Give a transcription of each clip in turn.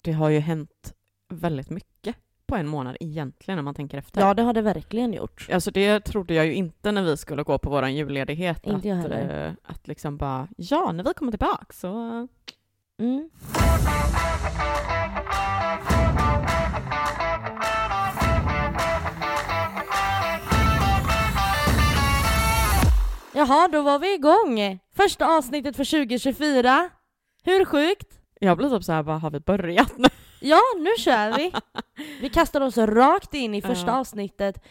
det har ju hänt väldigt mycket på en månad egentligen när man tänker efter. Ja, det har det verkligen gjort. Alltså det trodde jag ju inte när vi skulle gå på vår julledighet. Inte att, jag heller. eh, att liksom bara, ja, när vi kommer tillbaka så... Mm. Jaha, då var vi igång! Första avsnittet för 2024. Hur sjukt? Jag blir typ såhär, har vi börjat nu? Ja, nu kör vi! Vi kastar oss rakt in i första Ja. avsnittet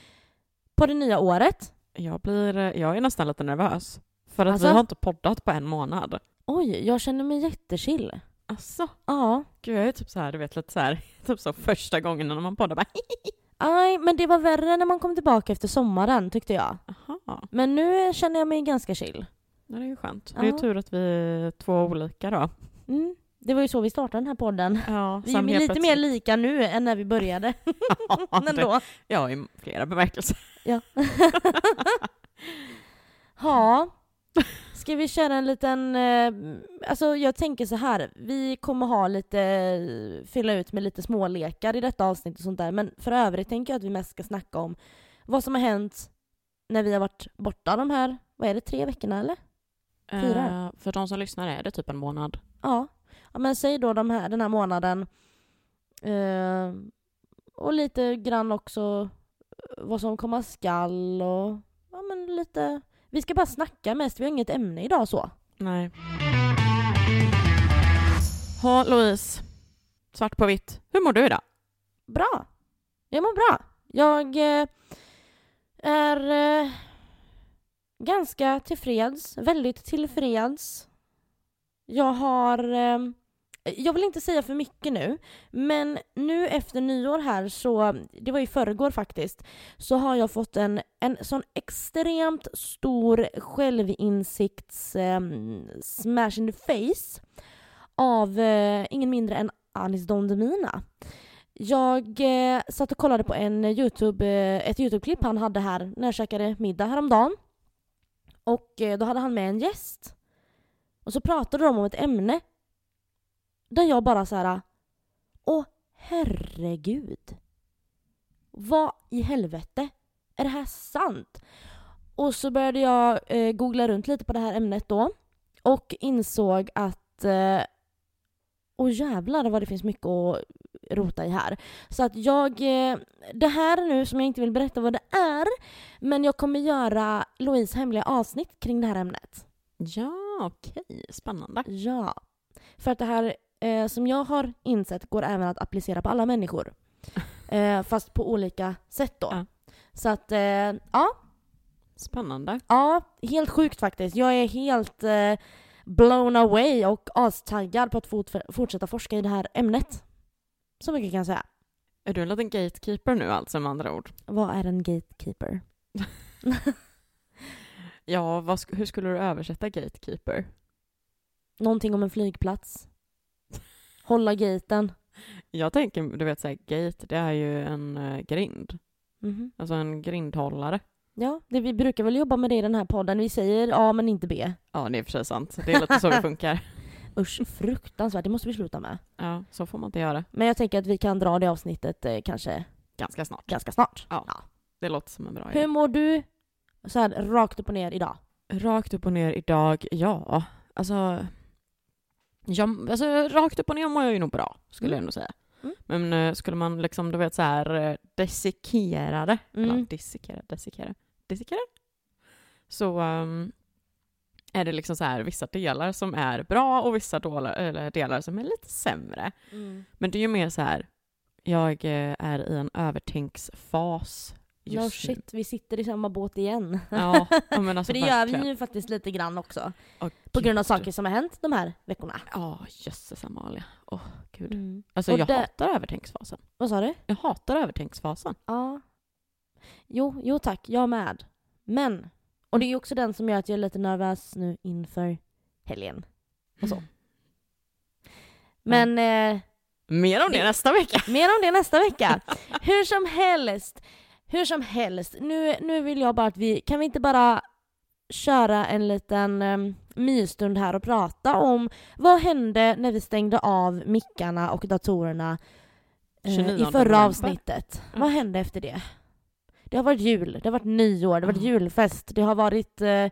på det nya året. Jag, blir, eh, jag är nästan lite nervös. För att Alltså? vi har inte poddat på en månad. Oj, jag känner mig jättechill. Alltså, Ja. gud jag är typ så här, du vet lite så här, typ så första gången när man poddar bara Aj, men det var värre när man kom tillbaka efter sommaren tyckte jag. Jaha, Men nu känner jag mig ganska chill. det är ju skönt. Det är Ja. tur att vi är två olika då. Mm. Det var ju så vi startade den här podden. Ja, Vi är lite mer lika nu än när vi började. ja, det, ja, i flera bemärkelser. Ja. ja. Ska vi köra en liten... Eh, alltså jag tänker så här. Vi kommer ha lite... Fylla ut med lite smålekar i detta avsnitt och sånt där. Men för övrigt tänker jag att vi mest ska snacka om vad som har hänt när vi har varit borta de här, vad är det, tre veckorna eller? Fyra. Eh, för de som lyssnar är det typ en månad. Ja. Ja men säg då de här, den här månaden. Eh, och lite grann också vad som komma skall och ja men lite... Vi ska bara snacka mest, vi har inget ämne idag så. Nej. Ha, Louise. Svart på vitt. Hur mår du idag? Bra. Jag mår bra. Jag eh, är eh, ganska tillfreds, väldigt tillfreds. Jag har... Eh, jag vill inte säga för mycket nu, men nu efter nyår här så, det var i förrgår faktiskt, så har jag fått en, en sån extremt stor självinsikts eh, smash in the face av eh, ingen mindre än Alice Don Demina. Jag eh, satt och kollade på en YouTube, eh, ett YouTube-klipp han hade här när jag käkade middag häromdagen. Och eh, då hade han med en gäst. Och så pratade de om ett ämne där jag bara så här. Åh herregud. Vad i helvete? Är det här sant? Och så började jag eh, googla runt lite på det här ämnet då. Och insåg att eh, Åh jävlar vad det finns mycket att rota i här. Så att jag, eh, det här nu som jag inte vill berätta vad det är, men jag kommer göra Louise hemliga avsnitt kring det här ämnet. Ja, okej. Spännande. Ja. För att det här eh, som jag har insett går även att applicera på alla människor. Eh, fast på olika sätt då. Ja. Så att, eh, ja. Spännande. Ja, helt sjukt faktiskt. Jag är helt eh, blown away och astaggad på att fort, fortsätta forska i det här ämnet. Så mycket kan jag säga. Är du en liten gatekeeper nu alltså med andra ord? Vad är en gatekeeper? Ja, vad, hur skulle du översätta gatekeeper? Någonting om en flygplats. Hålla gaten. Jag tänker, du vet såhär, gate, det är ju en uh, grind. Mhm. Alltså en grindhållare. Ja, det, vi brukar väl jobba med det i den här podden. Vi säger A men inte B. Ja, det är i och för sig sant. Det är lite så det funkar. Usch, fruktansvärt. Det måste vi sluta med. Ja, så får man inte göra. Men jag tänker att vi kan dra det avsnittet eh, kanske Ganska snart. ganska snart. Ja. Det låter som en bra Hur idé. mår du så här rakt upp och ner idag? Rakt upp och ner idag, ja. Alltså, jag, alltså rakt upp och ner mår jag ju nog bra, skulle Mm. jag ändå säga. Mm. Men eh, skulle man liksom, du vet så här eh, dissekera det, Mm. eller dissekera, dissekera, dissekera, så ehm, är det liksom så här vissa delar som är bra och vissa delar, eller delar som är lite sämre. Men det är ju mer så här, jag eh, är i en övertänksfas just No nu. shit, vi sitter i samma båt igen. Ja, men alltså För det gör vi ju faktiskt lite grann också. Åh, På grund av saker som har hänt de här veckorna. Ja, jösses Amalia. Åh, gud. Mm. Alltså Och jag det- hatar övertänksfasen. Vad sa du? Jag hatar övertänksfasen. Ja. Jo, jo tack, jag med. Men, och det är ju också den som gör att jag är lite nervös nu inför helgen. Och så. Men eh, Mer om det Det- nästa vecka. mer om det nästa vecka. Hur som helst, hur som helst. Nu, nu vill jag bara att vi, kan vi inte bara köra en liten, um, mysstund här och prata om vad hände när vi stängde av mickarna och datorerna 29 i förra avsnittet. Ja. Vad hände efter det? Det har varit jul, det har varit nyår, det har varit Ja. julfest, det har varit eh,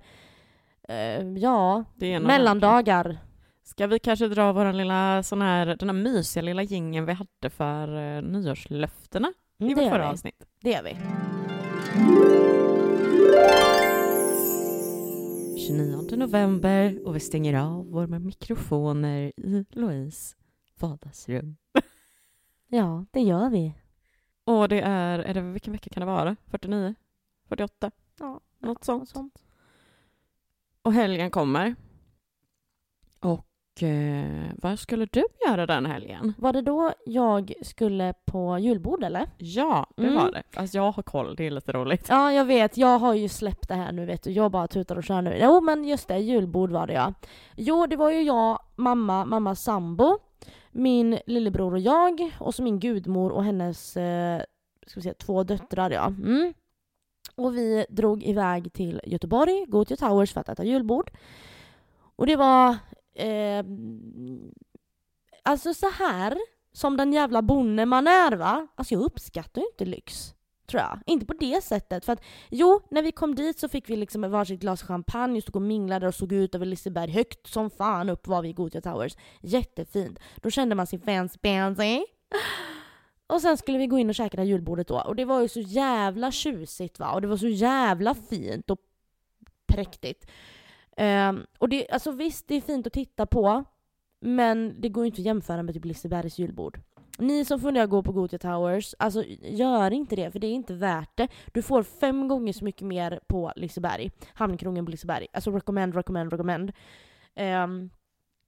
eh, ja, mellandagar. Ska vi kanske dra våran lilla sån här, den här mysiga lilla gängen vi hade för uh, nyårslöftena Mm, i vårt förra vi. avsnitt? det gör vi. 29 november och vi stänger av våra mikrofoner i Louise vardagsrum. Ja, det gör vi. Och det är, är det, vilken vecka kan det vara? 49? 48? Ja, Något sånt. något sånt. Och helgen kommer. Eh, vad skulle du göra den helgen? Var det då jag skulle på julbord eller? Ja, det Mm. var det. Alltså jag har koll, det är lite roligt. Ja, jag vet. Jag har ju släppt det här nu vet du. Jag bara tutar och kör nu. Jo, men just det. Julbord var det ja. Jo, det var ju jag, mamma, mammas sambo, min lillebror och jag och så min gudmor och hennes eh, ska vi säga, två döttrar ja. Mm. Och vi drog iväg till Göteborg, Gothia Towers för att äta julbord. Och det var eh, alltså så här som den jävla bonde man är va. Alltså jag uppskattar ju inte lyx. Tror jag. Inte på det sättet. För att jo, när vi kom dit så fick vi liksom ett varsitt glas champagne, stod och minglade och såg ut över Liseberg högt som fan upp var vi i Gothia Towers. Jättefint. Då kände man sig fancy. Eh? Och sen skulle vi gå in och käka det här julbordet då. Och det var ju så jävla tjusigt va. Och det var så jävla fint och präktigt. Ehm, och det, alltså visst, det är fint att titta på. Men det går ju inte att jämföra med typ Lisebergs julbord. Ni som funderar att gå på Gothia Towers, alltså gör inte det för det är inte värt det. Du får fem gånger så mycket mer på Liseberg. Hamnkrogen på Liseberg. Alltså recommend, recommend, recommend. Um,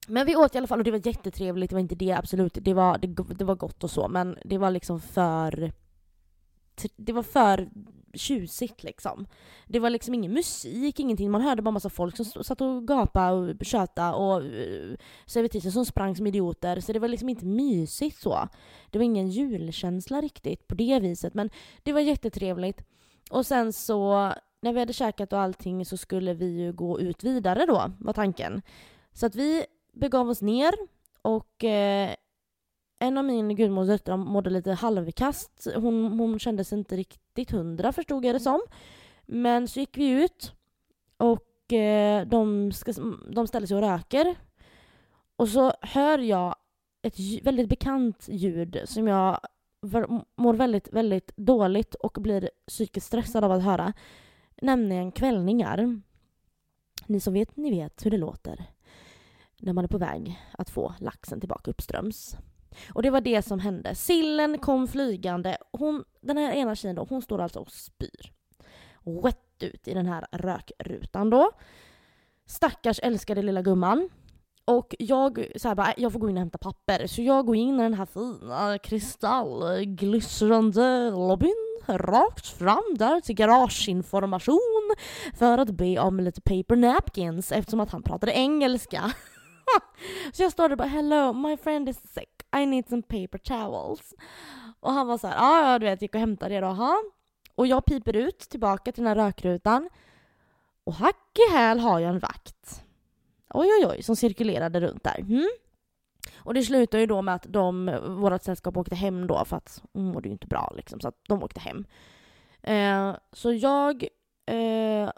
men vi åt i alla fall och det var jättetrevligt, det var inte det absolut. Det var, det, det var gott och så men det var liksom för... Det var för tjusigt liksom. Det var liksom ingen musik, ingenting. Man hörde bara massa folk som satt och gapade och tjötade och uh, servitriser som sprang som idioter. Så det var liksom inte mysigt så. Det var ingen julkänsla riktigt på det viset. Men det var jättetrevligt. Och sen så, när vi hade käkat och allting så skulle vi ju gå ut vidare då, var tanken. Så att vi begav oss ner och eh, en av min gudmors döttrar mådde lite halvkast. Hon, hon kände sig inte riktigt hundra förstod jag det som. Men så gick vi ut och eh, de, ska, de ställer sig och röker. Och så hör jag ett väldigt bekant ljud som jag mår väldigt, väldigt dåligt och blir psykiskt stressad av att höra. Nämligen kvällningar. Ni som vet, ni vet hur det låter när man är på väg att få laxen tillbaka uppströms. Och det var det som hände. Sillen kom flygande. Hon, den här ena tjejen då, hon står alltså och spyr. Rätt ut i den här rökrutan då. Stackars älskade lilla gumman. Och jag, så här, bara, äh, jag får gå in och hämta papper. Så jag går in i den här fina kristallglystrande lobbyn. Rakt fram där till garageinformation. För att be om lite paper napkins eftersom att han pratade engelska. så jag står där och bara hello my friend is sick. I need some paper towels. Och han var så här, ja ja du vet, gick och hämtade det då. aha. Och jag piper ut tillbaka till den här rökrutan. Och hack i häl har jag en vakt. Oj oj oj, som cirkulerade runt där. Mm. Och det slutade ju då med att de, vårt sällskap åkte hem då för att hon mådde ju inte bra liksom, så att de åkte hem. Eh, så jag,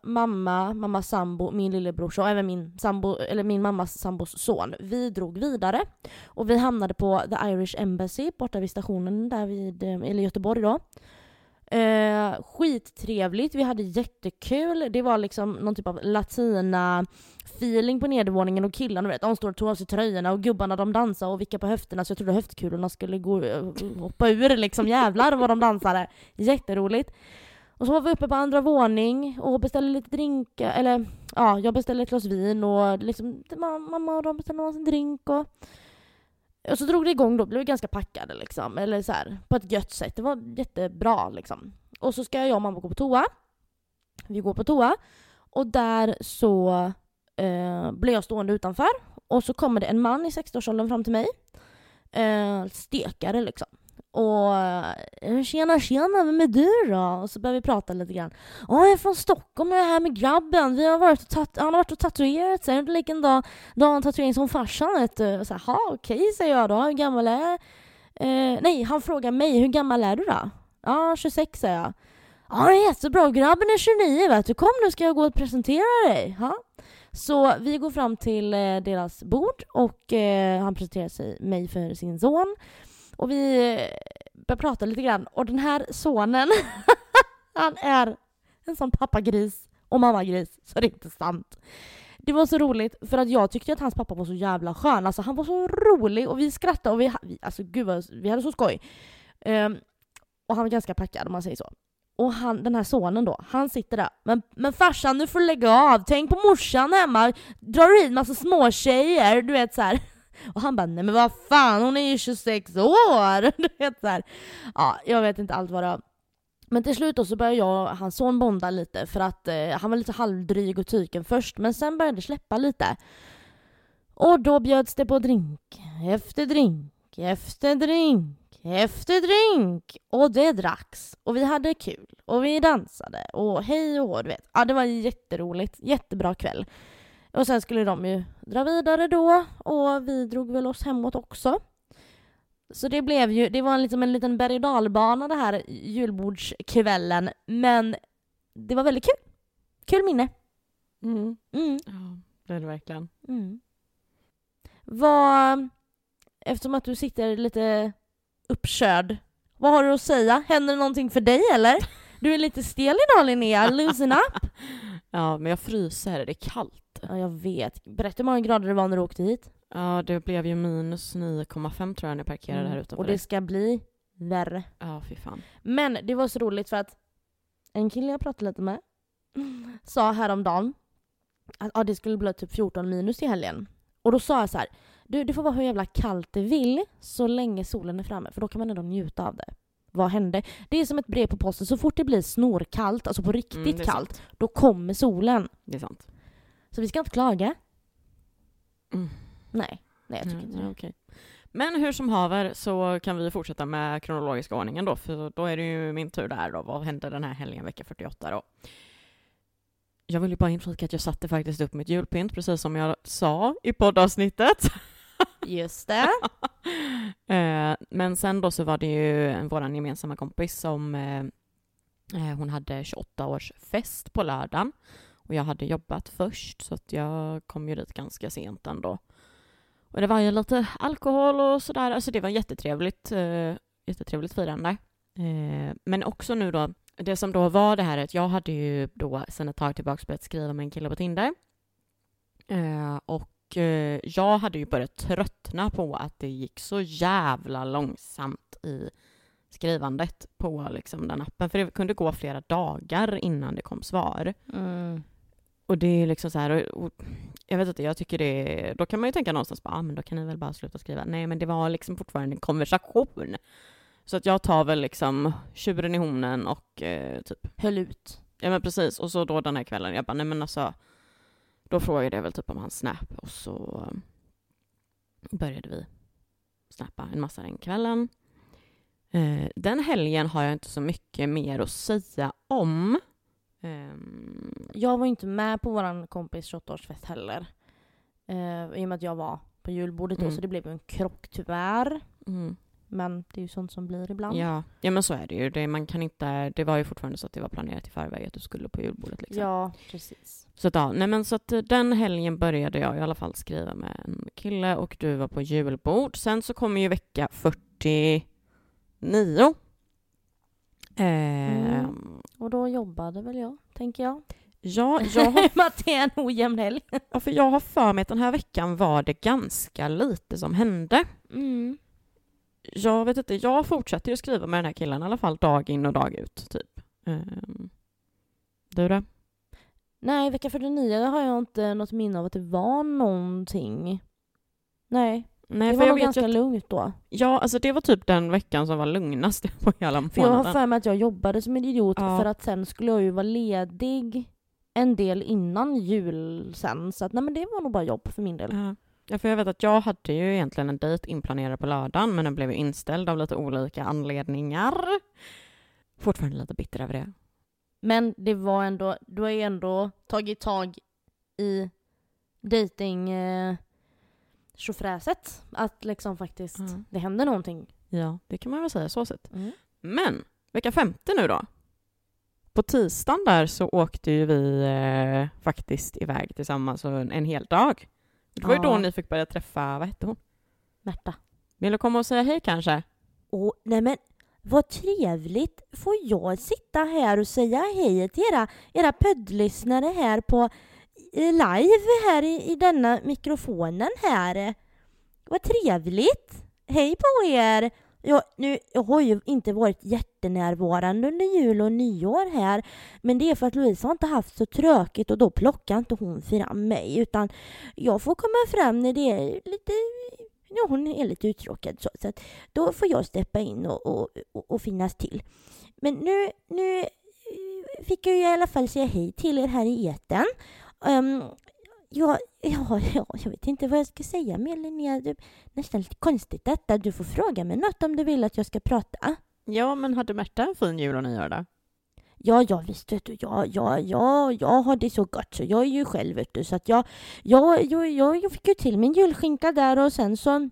mamma, mammas sambo, min lillebrorsa och även min, sambo, eller min mammas sambos son, vi drog vidare. Och vi hamnade på The Irish Embassy borta vid stationen där vid, eh, eller Göteborg då. Eh, skittrevligt, vi hade jättekul. Det var liksom någon typ av latina feeling på nedervåningen och killarna vet, de står och tog av sig tröjorna och gubbarna de dansade och vickade på höfterna så jag trodde höftkulorna skulle gå, eh, hoppa ur liksom. Jävlar vad de dansade. Jätteroligt. Och så var vi uppe på andra våning och beställde lite drinkar, eller ja, jag beställde ett glas vin och liksom mamma och de beställde en drink och och så drog det igång då, blev vi ganska packade liksom, eller så här, på ett gött sätt. Det var jättebra liksom. Och så ska jag och mamma gå på toa. Vi går på toa och där så eh, blir jag stående utanför och så kommer det en man i 60-årsåldern fram till mig. Eh, stekare liksom. Och eh, tjena tjena, vem är du då? Och så börjar vi prata lite grann. Ja, jag är från Stockholm och jag är här med grabben. Vi har varit och tat- han har varit och tatuerat sig. Det är likadan dag tatuering som farsan vet du. Och Så här, "Ha, okej säger jag då. Hur gammal är eh, Nej, han frågar mig. Hur gammal är du då? Ja, 26 säger jag. Ja, det är jättebra. Grabben är 29 vet du. Kom nu ska jag gå och presentera dig. Ha? Så vi går fram till eh, deras bord och eh, han presenterar sig, mig för sin son. Och vi började börjar prata lite grann. Och den här sonen, han är en sån pappagris och mammagris så det är inte sant. Det var så roligt för att jag tyckte att hans pappa var så jävla skön. Alltså han var så rolig och vi skrattade och vi, vi alltså gud vad, vi hade så skoj. Um, och han var ganska packad om man säger så. Och han, den här sonen då, han sitter där. Men, men farsan du får lägga av, tänk på morsan hemma, drar hit massa små tjejer, du vet så här. Och han bara nej men vad fan hon är ju 26 år! Du vet så här. Ja, jag vet inte allt vad det var. Men till slut då så började jag och hans son bonda lite för att eh, han var lite halvdryg och tyken först men sen började det släppa lite. Och då bjöds det på drink efter drink efter drink efter drink och det dracks och vi hade kul och vi dansade och hej och hå, du vet. Ja, det var jätteroligt, jättebra kväll. Och sen skulle de ju dra vidare då och vi drog väl oss hemåt också. Så det blev ju, det var liksom en liten berg och dalbana det här julbordskvällen men det var väldigt kul. Kul minne. Mm. Mm. Ja, det är det verkligen. Mm. Vad, eftersom att du sitter lite uppkörd, vad har du att säga? Händer det någonting för dig eller? Du är lite stel idag Linnea, loosen up. Ja, men jag fryser, det är kallt. Ja, jag vet. Berätta hur många grader det var när du åkte hit. Ja, det blev ju minus 9,5 tror jag när jag parkerade här Mm. utanför. Och det ska bli värre. Ja, fy fan. Men det var så roligt för att en kille jag pratade lite med sa häromdagen att ja, det skulle bli typ 14 minus i helgen. Och då sa jag så här, du det får vara hur jävla kallt det vill så länge solen är framme för då kan man ändå njuta av det. Vad hände? Det är som ett brev på posten, så fort det blir snorkallt, alltså på riktigt Mm, kallt, sant. då kommer solen. Det är sant. Så vi ska inte klaga. Mm. Nej, nej jag tycker Ja, inte det. okej. Men hur som haver så kan vi fortsätta med kronologiska ordningen då, för då är det ju min tur där då. Vad hände den här helgen vecka 48 då? Jag vill ju bara inflika att jag satte faktiskt upp mitt julpynt, precis som jag sa i poddavsnittet. Just det. Eh, Men sen då så var det ju vår gemensamma kompis som eh, eh hon hade 28 års fest på lördagen och jag hade jobbat först så att jag kom ju dit ganska sent ändå. Och det var ju lite alkohol och sådär, alltså det var jättetrevligt, eh, jättetrevligt firande. Eh, Men också nu då, det som då var det här att jag hade ju då sedan ett tag tillbaka börjat skriva med en kille på Tinder. Eh, Och jag hade ju börjat tröttna på att det gick så jävla långsamt i skrivandet på liksom den appen. För det kunde gå flera dagar innan det kom svar. Mm. Och det är liksom så här, och, och, jag vet inte, jag tycker det då kan man ju tänka någonstans bara, ah, men då kan ni väl bara sluta skriva. Nej, men det var liksom fortfarande en konversation. Så att jag tar väl liksom tjuren i hornen och eh, typ Höll ut. Ja men precis, och så då den här kvällen, jag bara nej men alltså Då frågade jag väl typ om hans snap och så um, Började vi snappa en massa den kvällen eh, Den helgen har jag inte så mycket mer att säga om Ehm, Jag var inte med på vår kompis 28-årsfest heller. Eh, I och med att jag var på julbordet då, Mm. så det blev en krock tyvärr. mm, Men det är ju sånt som blir ibland. ja. ja men så är det ju, det, man kan inte, det var ju fortfarande så att det var planerat i förväg att du skulle på julbordet liksom. Ja, precis. Så att, ja, nej men så att eh, den helgen började jag i alla fall skriva med en kille och du var på julbord. Sen så kommer ju vecka 49. Eh, Mm. Och då jobbade väl jag, tänker jag. Ja, jag har, att det är en ojämn helg. ja, för jag har för mig att den här veckan var det ganska lite som hände. Mm. Jag vet inte, jag fortsätter ju skriva med den här killen i alla fall dag in och dag ut, typ. Ehm, du då? Nej, vecka 49 har jag inte något minne av att det var någonting. Nej, Nej, det var nog ganska att, lugnt då. Ja, alltså det var typ den veckan som var lugnast på hela För jag har månaden. för mig att jag jobbade som en idiot Ja. för att sen skulle jag ju vara ledig en del innan jul sen. Så att nej men det var nog bara jobb för min del. Ja. Ja, för jag vet att jag hade ju egentligen en dejt inplanerad på lördagen, men den blev inställd av lite olika anledningar. Fortfarande lite bitter över det. Men det var ändå, du har ju ändå tagit tag i dejting eh, tjofräset. Att liksom faktiskt, Mm. det händer någonting. Ja, det kan man väl säga så sett. Mm. Men vecka femte nu då. På tisdagen där så åkte ju vi eh, faktiskt iväg tillsammans en, en hel dag. Det var ju då ni fick börja träffa, vad hette hon? Märta. Vill du komma och säga hej kanske? Åh, nej men vad trevligt. Får jag sitta här och säga hej till era, era poddlyssnare här på eh, live här i, i denna mikrofonen här. Vad trevligt. Hej på er. Jag, nu, jag har ju inte varit jättenärvarande under jul och nyår här men det är för att Louise har inte haft så tråkigt och då plockar inte hon fram mig utan jag får komma fram när det är lite Ja, hon är lite uttråkad så, så att då får jag steppa in och, och, och, och finnas till. Men nu, nu eh, fick jag ju i alla fall säga hej till er här i etern. Um, ehm, ja, ja, ja, jag vet inte vad jag ska säga mer Linnea. Det är nästan lite konstigt detta. Du får fråga mig något om du vill att jag ska prata. Ja, men hade Märta en fin jul och nyår då? Ja, ja visst vet du, ja, ja, ja, jag har det så gott. Så jag är ju själv vet du, så att jag, jag, jag, jag, jag fick ju till min julskinka där och sen så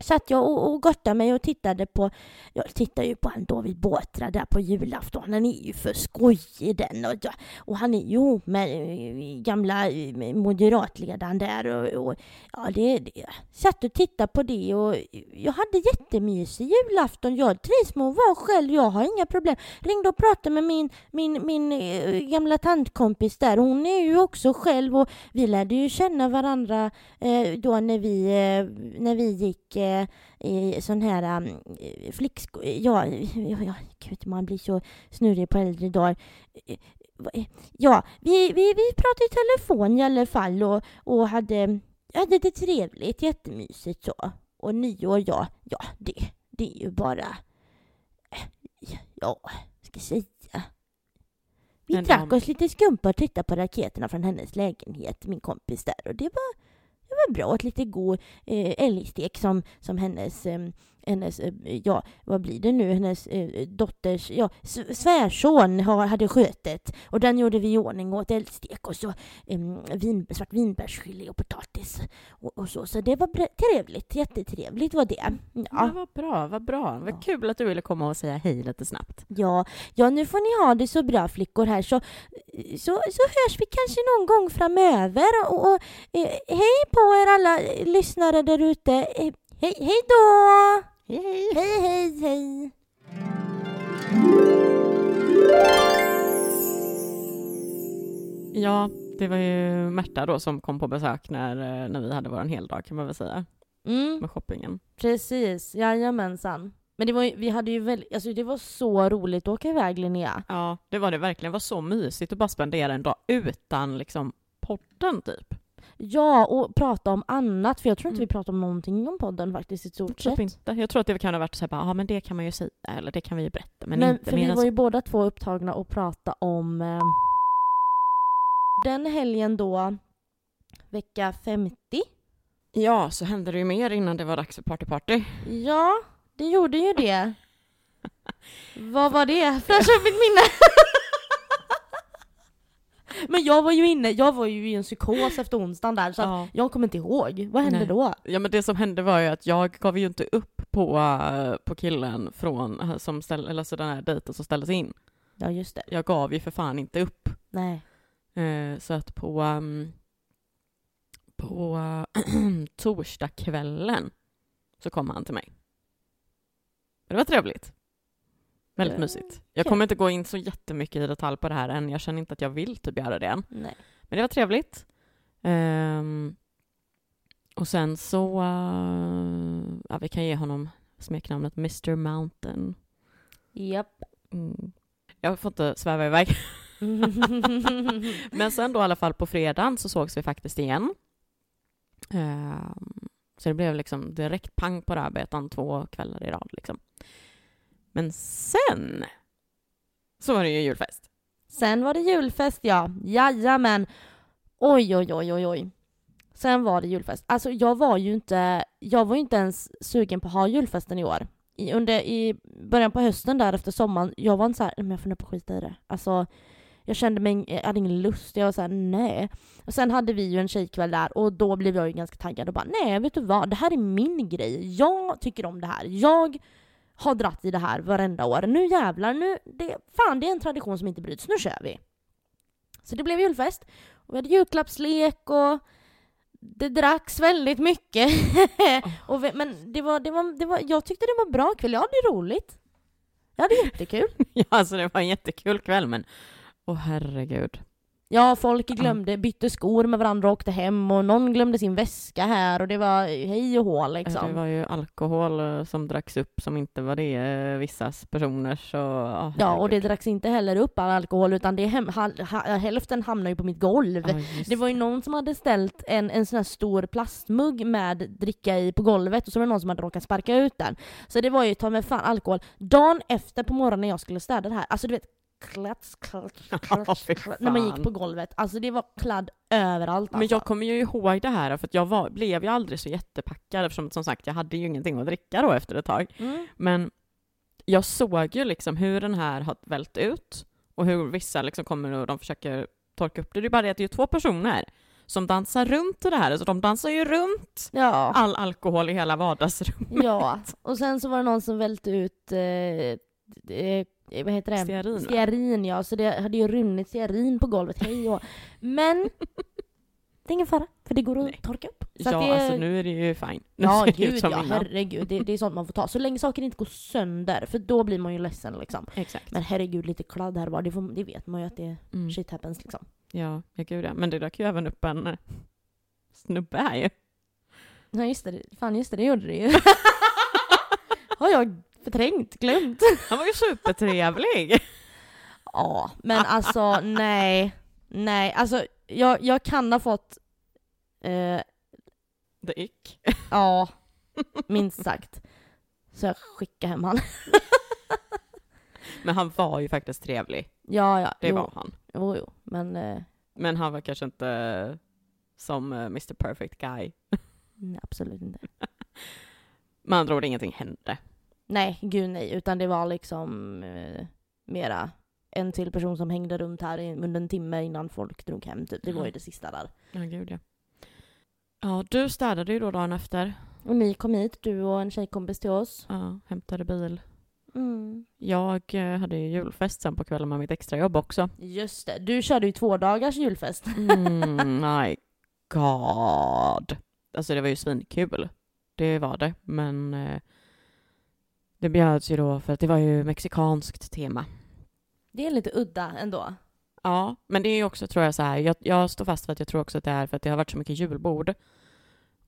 satt jag och, och gottade mig och tittade på, jag tittar ju på han David Batra där på julafton, han är ju för skojig den och, och han är ju ihop med eh, gamla eh, moderatledaren där och, och ja det, det, satt och tittade på det och jag hade jättemysig julafton, jag trivs med att vara själv, jag har inga problem. Ringde och pratade med min, min, min eh, gamla tantkompis där. Hon är ju också själv och vi lärde ju känna varandra eh, då när vi, eh, när vi gick eh, i sån här um, flicksko... Ja, ja, ja, gud, man blir så snurrig på äldre dagar. Eh, eh, Ja, vi, vi, vi pratade i telefon i alla fall och, och hade, hade det trevligt, jättemysigt så. Och nyår, ja, ja, det, det är ju bara... eh, Ja, ska säga? Vi Men drack oss lite skumpa och tittade på raketerna från hennes lägenhet, min kompis där. Och det var, det var bra. Ett lite god eh, älgstek som, som hennes, eh, hennes eh, ja, vad blir det nu, hennes eh, dotters, ja, svärson har, hade skötet. Och den gjorde vi i ordning och åt älgstek och så eh, vin, svart vinbärsgelé och potatis. Och, och så. så det var trevligt, jättetrevligt var det. Ja. Ja. vad bra, vad bra. Vad Ja. kul att du ville komma och säga hej lite snabbt. Ja, ja, nu får ni ha det så bra flickor här så, så, så hörs vi kanske någon gång framöver. Och, och eh, hej på er alla eh, lyssnare där ute. Eh, hej, hej då! Hej, hej! Hej, hej! Ja, det var ju Märta då som kom på besök när, eh, när vi hade vår heldag kan man väl säga, Mm, med shoppingen. precis, jajamensan. Men det var, ju- vi hade ju väldigt, alltså det var så roligt att åka iväg Linnea. Ja, det var det verkligen. Det var så mysigt att bara spendera en dag utan liksom podden typ. Ja, och prata om annat, för jag tror inte Mm. vi pratade om någonting om podden faktiskt i stort sett. inte. Jag tror att det kan ha varit så här, ja men det kan man ju säga, eller det kan vi ju berätta, men, Men, inte för vi var så. ju båda två upptagna och prata om eh, den helgen då, vecka 50. Ja, så hände det ju mer innan det var dags för party-party. Ja, det gjorde ju det. Vad var det? Fräscha upp mitt minne! Men jag var ju inne, jag var ju i en psykos efter onsdagen där så Ja. jag kommer inte ihåg. Vad hände Nej. då? ja, men det som hände var ju att jag gav ju inte upp på, eh, på killen från, eh, som ställ, eller så den här dejten som ställdes in. Ja just det. Jag gav ju för fan inte upp. Nej. Eh, så att på, um, på torsdagskvällen så kom han till mig. Det var trevligt. Väldigt Ja, mysigt. Jag kommer inte gå in så jättemycket i detalj på det här än. Jag känner inte att jag vill typ göra det än. Nej. Men det var trevligt. Ehm, och sen så, eh, ja, vi kan ge honom smeknamnet Mr Mountain. Japp. Mm. Jag får inte sväva iväg. Men sen då i alla fall på fredagen så sågs vi faktiskt igen. Ehm, så det blev liksom direkt pang på rödbetan två kvällar i rad liksom. Men sen så var det ju julfest. Sen var det julfest ja. Jajamän. Oj, oj, oj, oj, oj. Sen var det julfest. Alltså jag var ju inte, jag var ju inte ens sugen på att ha julfesten i år. I, under, I början på hösten där efter sommaren, jag var inte såhär, men jag funderar på att skita i det. Alltså, jag kände mig, jag hade ingen lust, jag var såhär nej. Och sen hade vi ju en tjejkväll där och då blev jag ju ganska taggad och bara nej vet du vad, det här är min grej. Jag tycker om det här. Jag har dratt i det här varenda år. Nu jävlar, nu, det, fan det är en tradition som inte bryts, nu kör vi. Så det blev julfest. Och vi hade julklappslek och det dracks väldigt mycket. och vi, men det var, det var, det var, jag tyckte det var en bra kväll, jag hade roligt. Jag hade jättekul. ja, alltså det var en jättekul kväll men åh herregud. Ja, folk glömde, bytte skor med varandra och åkte hem och någon glömde sin väska här och det var hej och hå liksom. Det var ju alkohol eh, som dracks upp som inte var det eh, vissas personers. Och, oh, ja, och det dracks inte heller upp all alkohol utan det hem, ha, ha, hälften hamnade ju på mitt golv. Oh, det var ju någon som hade ställt en, en sån här stor plastmugg med dricka i på golvet och så var det någon som hade råkat sparka ut den. Så det var ju ta med fan alkohol. Dagen efter på morgonen när jag skulle städa det här, alltså du vet klats, klats, klats, klats, när man gick på golvet. Alltså det var kladd överallt. Alltså. Men jag kommer ju ihåg det här för jag var, blev ju aldrig så jättepackad eftersom som sagt jag hade ju ingenting att dricka då efter ett tag. Mm. Men jag såg ju liksom hur den här har vält ut och hur vissa liksom kommer och de försöker torka upp det. Det är bara det att det är två personer som dansar runt det här. Alltså de dansar ju runt ja. all alkohol i hela vardagsrummet. Ja, och sen så var det någon som välte ut eh Eh, vad heter det? Stearin, stearin ja, så det hade ju runnit stearin på golvet, hej och Men det är ingen fara, för det går att Nej. torka upp. Så ja, det... alltså nu är det ju fine. Nu ja, gud ja, innan. herregud. Det, det, är sånt man får ta. Så länge saker inte går sönder, för då blir man ju ledsen liksom. Exakt. Men herregud, lite kladd här var, det, får, det vet man ju att det mm. shit happens liksom. Ja, ja gud ja. Men det dök ju även upp en eh, snubbe här ju. Ja just det, fan just det, det gjorde det ju. Har jag förträngt, glömt. Han var ju supertrevlig. ja, men alltså nej. Nej, alltså jag, jag kan ha fått... Eh, The ick. ja, minst sagt. Så jag skickar hem han. men han var ju faktiskt trevlig. Ja, ja. Det jo. var han. Jo, jo, men... Eh, men han var kanske inte som uh, Mr Perfect Guy. Nej, absolut inte. Med andra ord, ingenting hände. Nej, gud nej. Utan det var liksom eh, mera en till person som hängde runt här under en timme innan folk drog hem. Typ. Det var ju det sista där. Ja, gud ja. Ja, du städade ju då dagen efter. Och ni kom hit, du och en tjejkompis till oss. Ja, hämtade bil. Mm. Jag eh, hade ju julfest sen på kvällen med mitt extrajobb också. Just det, du körde ju två dagars julfest. mm, my god. Alltså det var ju svinkul. Det var det, men eh, det bjöds ju då för att det var ju mexikanskt tema. Det är lite udda ändå. Ja, men det är ju också tror jag så här, jag, jag står fast för att jag tror också att det är för att det har varit så mycket julbord.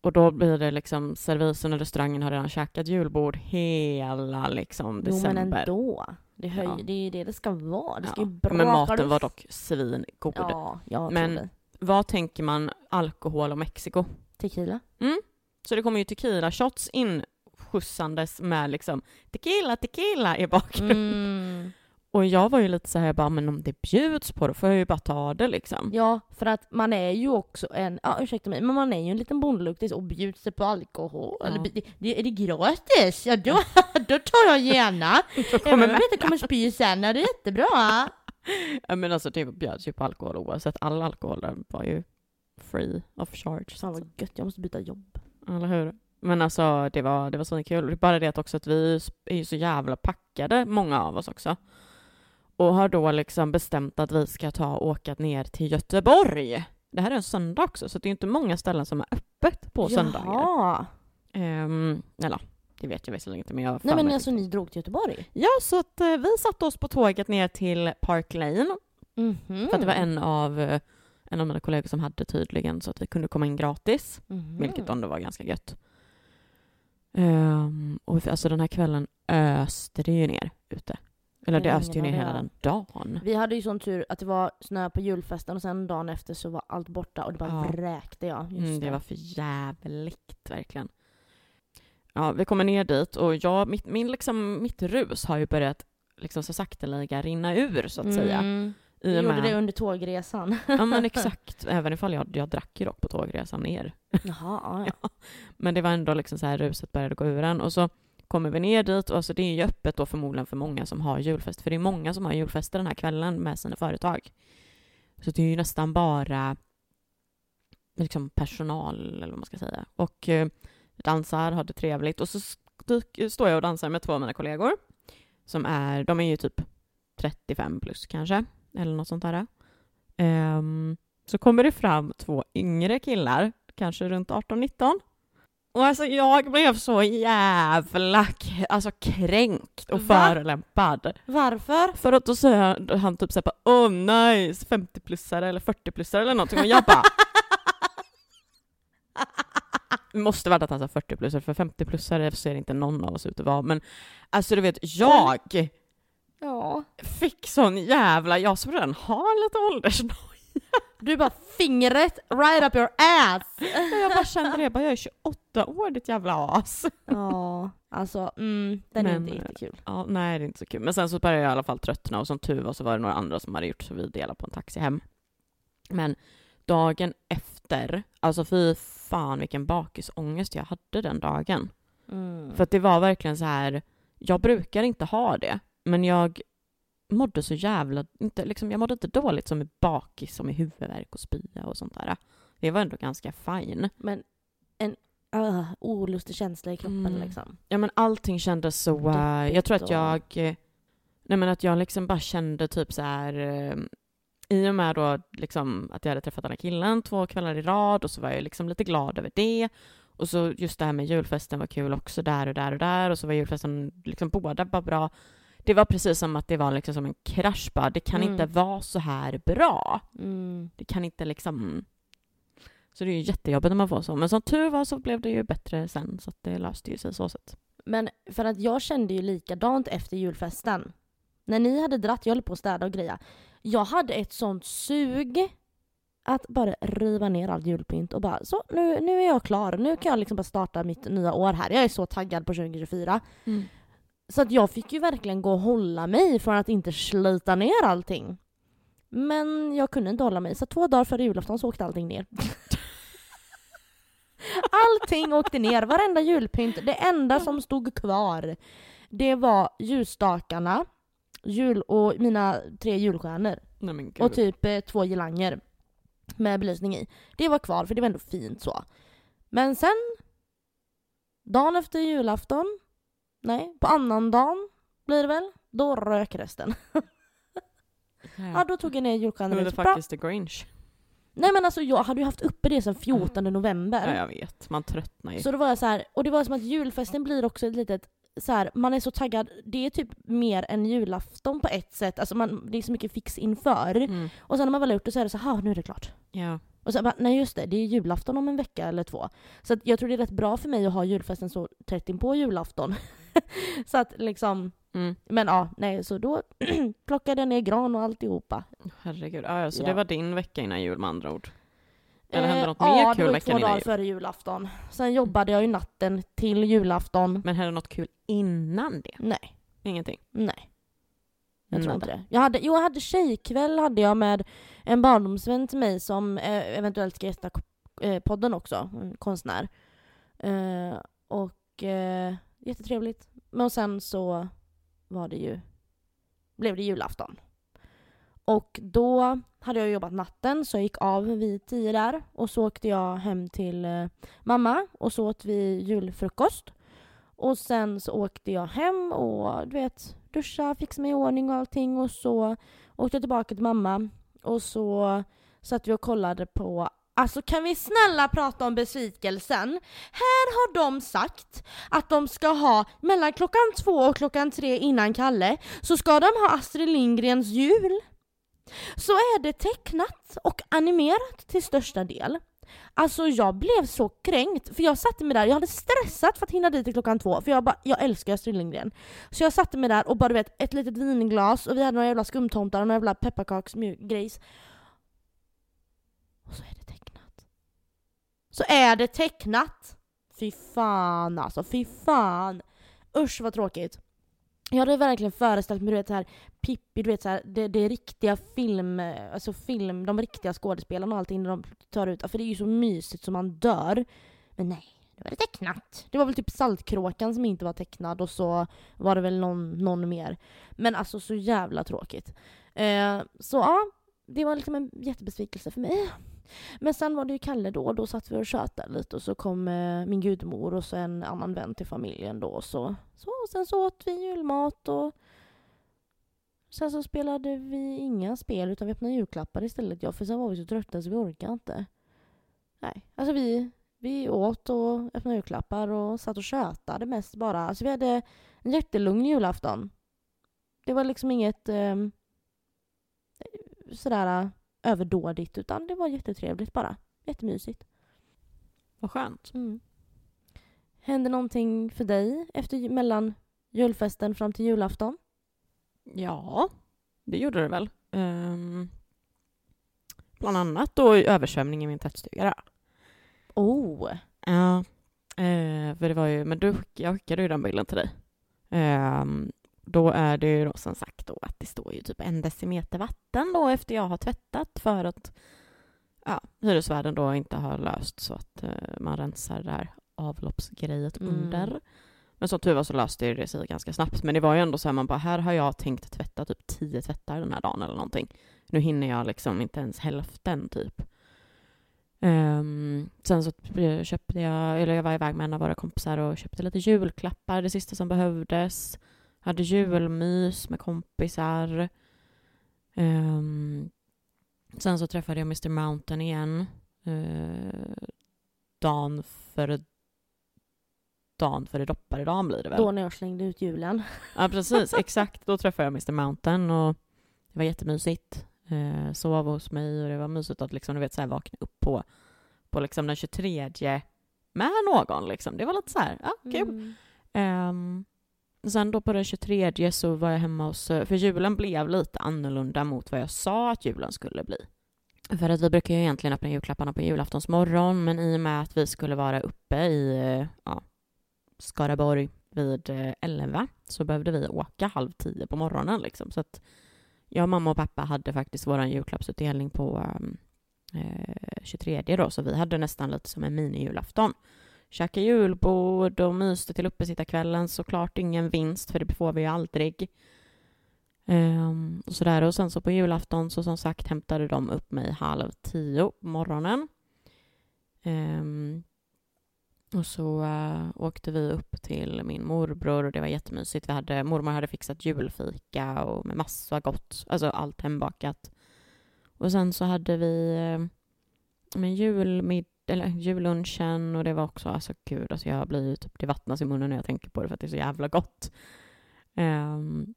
Och då blir det liksom, servisen och restaurangen har redan käkat julbord hela liksom december. Jo men ändå. Det, höj, ja. det är ju det det ska vara. Det ska ja. ju braka Men maten var dock svingod. Ja, jag Men det. vad tänker man alkohol och Mexiko? Tequila. Mm. Så det kommer ju tequila shots in skjutsandes med liksom tequila, tequila i bakgrunden. Mm. Och jag var ju lite så här, bara, men om det bjuds på det får jag ju bara ta det liksom. Ja, för att man är ju också en, ja ursäkta mig, men man är ju en liten bondluktis och bjuds det på alkohol, ja. eller det, är det gratis? Ja då, då tar jag gärna. Även om jag inte kommer spy sen, är det jättebra. ja men alltså det bjöds ju på alkohol oavsett, all alkohol var ju free of charge. Fan vad gött, jag måste byta jobb. Eller hur? Men alltså det var, det var så kul. Bara det att också att vi är ju så jävla packade, många av oss också. Och har då liksom bestämt att vi ska ta och åka ner till Göteborg. Det här är en söndag också, så det är inte många ställen som är öppet på Jaha. söndagar. Um, eller det vet jag visserligen inte, men jag Nej men alltså ni drog till Göteborg? Ja, så att uh, vi satte oss på tåget ner till Park Lane. Mm -hmm. För att det var en av, uh, en av mina kollegor som hade tydligen, så att vi kunde komma in gratis. Mm -hmm. Vilket ändå var ganska gött. Um, och alltså den här kvällen öste det ju ner ute. Eller det öste ju ner hela den dagen. Vi hade ju sån tur att det var snö på julfesten och sen dagen efter så var allt borta och det bara ja. vräkte ja. Mm, det. det var för jävligt verkligen. Ja, vi kommer ner dit och jag, mitt, min, liksom, mitt rus har ju börjat liksom så sakteliga rinna ur så att mm. säga I Du gjorde det under tågresan. Ja men exakt, även ifall jag, jag drack ju dock på tågresan ner. Jaha, ja, ja. Men det var ändå liksom så här ruset började gå ur en och så kommer vi ner dit och alltså det är ju öppet då förmodligen för många som har julfest. För det är många som har julfester den här kvällen med sina företag. Så det är ju nästan bara liksom personal eller vad man ska säga. Och eh, dansar, har det trevligt och så st- står jag och dansar med två av mina kollegor. Som är, de är ju typ 35 plus kanske, eller något sånt där. Ehm, så kommer det fram två yngre killar, kanske runt 18-19. Och alltså jag blev så jävla alltså, kränkt och Va? förolämpad. Varför? För att då säger han typ såhär åh nice, 50-plussare eller 40-plussare eller någonting och jag bara Det måste varit att han sa 40-plussare för 50-plussare ser inte någon av oss ut att vara men alltså du vet jag Ja. fick sån jävla, jag som redan har lite åldersnoja. Du bara fingret right up your ass! Jag bara kände det, jag bara jag är 28 år ditt jävla as. Ja, alltså mm, den är Men, inte riktigt kul. Ja, nej det är inte så kul. Men sen så började jag i alla fall tröttna och som tur var så var det några andra som hade gjort så vi delade på en taxi hem. Men dagen efter, alltså fy fan vilken bakisångest jag hade den dagen. Mm. För att det var verkligen så här, jag brukar inte ha det, men jag mådde så jävla, inte, liksom, jag mådde inte dåligt som i bakis, som i huvudvärk och spya och sånt där. Det var ändå ganska fine. Men en uh, olustig känsla i kroppen Mm. liksom. Ja men allting kändes så, eh, jag tror att jag, eh, nej men att jag liksom bara kände typ så här eh, i och med då liksom att jag hade träffat den här killen två kvällar i rad och så var jag liksom lite glad över det. Och så just det här med julfesten var kul också där och där och där och så var julfesten, liksom båda var bra. Det var precis som att det var liksom som en krasch bara, det kan Mm. inte vara så här bra. Mm. Det kan inte liksom... Så det är ju jättejobbigt när man får så. Men som tur var så blev det ju bättre sen så att det löste ju sig så sätt. Men för att jag kände ju likadant efter julfesten. När ni hade dratt, jag höll på att städa och greja. Jag hade ett sånt sug att bara riva ner allt julpynt och bara så nu, nu är jag klar. Nu kan jag liksom bara starta mitt nya år här. Jag är så taggad på 2024. Så att jag fick ju verkligen gå och hålla mig från att inte slita ner allting. Men jag kunde inte hålla mig, så två dagar före julafton så åkte allting ner. allting åkte ner, varenda julpynt. Det enda som stod kvar, det var ljusstakarna, jul och mina tre julstjärnor. Nej. Och typ eh, två girlanger med belysning i. Det var kvar för det var ändå fint så. Men sen, dagen efter julafton, nej, på annan dagen blir det väl, då rök resten. Ja, då tog jag ner det Så är bra. faktiskt the Grinch. Nej men alltså jag hade ju haft uppe det sedan 14 november. Ja, jag vet. Man tröttnar ju. Så då var jag så här, och det var som att julfesten blir också ett litet så här, man är så taggad, det är typ mer än julafton på ett sätt, alltså man, det är så mycket fix inför. Mm. Och sen när man väl har gjort det så är det så här, nu är det klart. Ja. Och så bara, nej just det, det är julafton om en vecka eller två. Så jag tror det är rätt bra för mig att ha julfesten så tätt in på julafton. så att liksom, Mm. men ja, nej så då plockade jag ner gran och alltihopa. Herregud. Ja, ja, så Ja. det var din vecka innan jul med andra ord? Eller Eh, hände något ja, mer det kul var ju veckan två innan dagar jul? före julafton. Sen jobbade jag ju natten till julafton. Men hände något kul innan det? Nej, Ingenting? nej. Jag tror Nada. inte det. Jag hade, jo, jag hade tjejkväll hade jag med en barndomsvän till mig som eh, eventuellt ska gästa eh, podden också, en konstnär. Eh, och eh, jättetrevligt. Men sen så var det ju, blev det julafton. Och då hade jag jobbat natten så jag gick av vid tio där och så åkte jag hem till eh, mamma och så åt vi julfrukost. Och sen så åkte jag hem och du vet duscha, fixa mig i ordning och allting och så åkte jag tillbaka till mamma och så satt vi och kollade på Alltså kan vi snälla prata om besvikelsen? Här har de sagt att de ska ha mellan klockan två och klockan tre innan Kalle så ska de ha Astrid Lindgrens jul. Så är det tecknat och animerat till största del. Alltså jag blev så kränkt, för jag satte mig där, jag hade stressat för att hinna dit till klockan två, för jag, bara, jag älskar Astrid Lindgren. Så jag satte mig där och bara du vet, ett litet vinglas och vi hade några jävla skumtomtar och några jävla pepparkaksgrejs. Och så är det. Så är det tecknat! Fy fan alltså, fy fan! Usch vad tråkigt. Jag hade verkligen föreställt mig, du vet så här, Pippi, du vet så här, det, det är riktiga film, alltså film, de riktiga skådespelarna och allting när de tar ut, för det är ju så mysigt som man dör. Men nej, det var det tecknat. Det var väl typ Saltkråkan som inte var tecknad och så var det väl någon, någon mer. Men alltså så jävla tråkigt. Eh, så ja, det var liksom en jättebesvikelse för mig. Men sen var det ju Kalle då, och då satt vi och tjötade lite och så kom eh, min gudmor och så en annan vän till familjen då. Så, så, och sen så åt vi julmat och sen så spelade vi inga spel utan vi öppnade julklappar istället. Ja, för sen var vi så trötta så vi orkade inte. Nej, alltså vi, vi åt och öppnade julklappar och satt och tjötade mest bara. Alltså vi hade en jättelugn julafton. Det var liksom inget eh, sådär överdådigt utan det var jättetrevligt bara. Jättemysigt. Vad skönt. Mm. Hände någonting för dig efter mellan julfesten fram till julafton? Ja, det gjorde det väl. Um, bland annat då översvämning i min tvättstuga. Där. Oh! Ja, uh, för det var ju, men du, jag skickade ju den bilden till dig. Um, då är det ju då som sagt då att det står ju typ en decimeter vatten då efter jag har tvättat för att ja, hyresvärden då inte har löst så att uh, man rensar det här avloppsgrejet mm. under. Men som tur var så löste det sig ganska snabbt. Men det var ju ändå så här, man bara, här har jag tänkt tvätta typ tio tvättar den här dagen eller någonting. Nu hinner jag liksom inte ens hälften typ. Um, sen så köpte jag, eller jag var iväg med en av våra kompisar och köpte lite julklappar, det sista som behövdes. Hade julmys med kompisar. Um, sen så träffade jag Mr Mountain igen. Uh, dagen före dagen före dopparedagen blir det väl? Då när jag slängde ut julen. Ja, precis. Exakt. Då träffade jag Mr Mountain och det var jättemysigt. Eh, sov hos mig och det var mysigt att liksom, du vet, så här, vakna upp på, på liksom den 23 med någon. Liksom. Det var lite så här, ja, kul. Mm. Um, sen då på den 23 så var jag hemma hos, eh, för julen blev lite annorlunda mot vad jag sa att julen skulle bli. För att vi brukar ju egentligen öppna julklapparna på julaftonsmorgon men i och med att vi skulle vara uppe i eh, ja, Skaraborg vid eh, 11 så behövde vi åka halv tio på morgonen. Liksom. Så att jag, mamma och pappa hade faktiskt vår julklappsutdelning på ehm, eh, 23 då, så vi hade nästan lite som en mini-julafton. Käka julbord och myste till uppesittarkvällen. Såklart ingen vinst, för det får vi ju aldrig. Um, och, sådär. och sen så på julafton så som sagt hämtade de upp mig halv tio på morgonen. Um, och så uh, åkte vi upp till min morbror och det var jättemysigt. Vi hade, mormor hade fixat julfika och med massa gott, alltså allt hembakat. Och sen så hade vi uh, med julmiddag eller jullunchen och det var också, alltså gud, alltså jag blir typ, det vattnas i munnen när jag tänker på det för att det är så jävla gott. Um,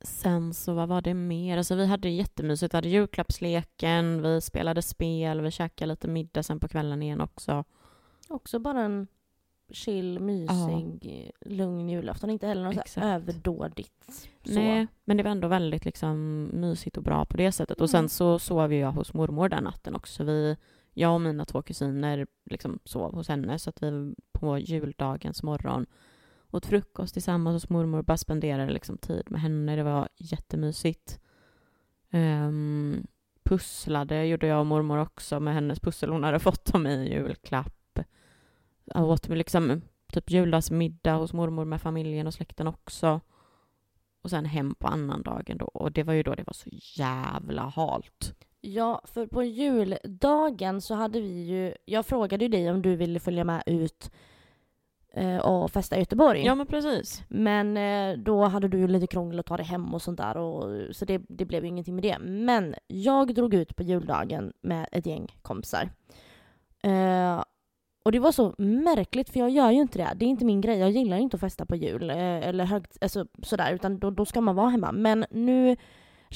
sen så vad var det mer? Alltså vi hade jättemysigt, vi hade julklappsleken, vi spelade spel, vi käkade lite middag sen på kvällen igen också. Också bara en chill, mysig, ja. lugn julafton. Inte heller något så överdådigt. Så. Nej, men det var ändå väldigt liksom, mysigt och bra på det sättet. Mm. Och sen mm. så sov jag hos mormor den natten också. Vi, jag och mina två kusiner liksom sov hos henne så att vi på juldagens morgon åt frukost tillsammans hos mormor och bara spenderade liksom tid med henne. Det var jättemysigt. Um, pusslade gjorde jag och mormor också med hennes pussel hon hade fått av mig i julklapp jag åt liksom typ juldagsmiddag hos mormor med familjen och släkten också. Och sen hem på annandagen då. Och det var ju då det var så jävla halt. Ja, för på juldagen så hade vi ju... Jag frågade ju dig om du ville följa med ut eh, och festa i Göteborg. Ja, men precis. Men eh, då hade du ju lite krångel att ta dig hem och sånt där. Och, så det, det blev ju ingenting med det. Men jag drog ut på juldagen med ett gäng kompisar. Eh, och det var så märkligt för jag gör ju inte det. Det är inte min grej. Jag gillar inte att festa på jul eh, eller högt, alltså, sådär, utan då, då ska man vara hemma. Men nu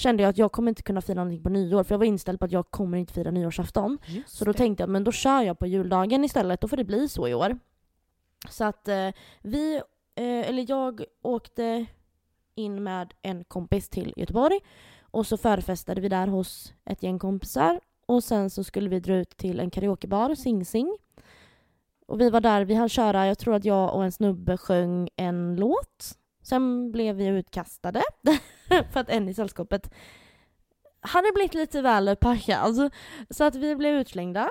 kände jag att jag kommer inte kunna fira någonting på nyår för jag var inställd på att jag kommer inte fira nyårsafton. Just så då det. tänkte jag men då kör jag på juldagen istället, då får det bli så i år. Så att eh, vi, eh, eller jag åkte in med en kompis till Göteborg och så förfestade vi där hos ett gäng kompisar och sen så skulle vi dra ut till en karaokebar, Sing Sing. Och vi var där, vi hann köra, jag tror att jag och en snubbe sjöng en låt. Sen blev vi utkastade för att en i sällskapet hade blivit lite väl packad. Så att vi blev utslängda.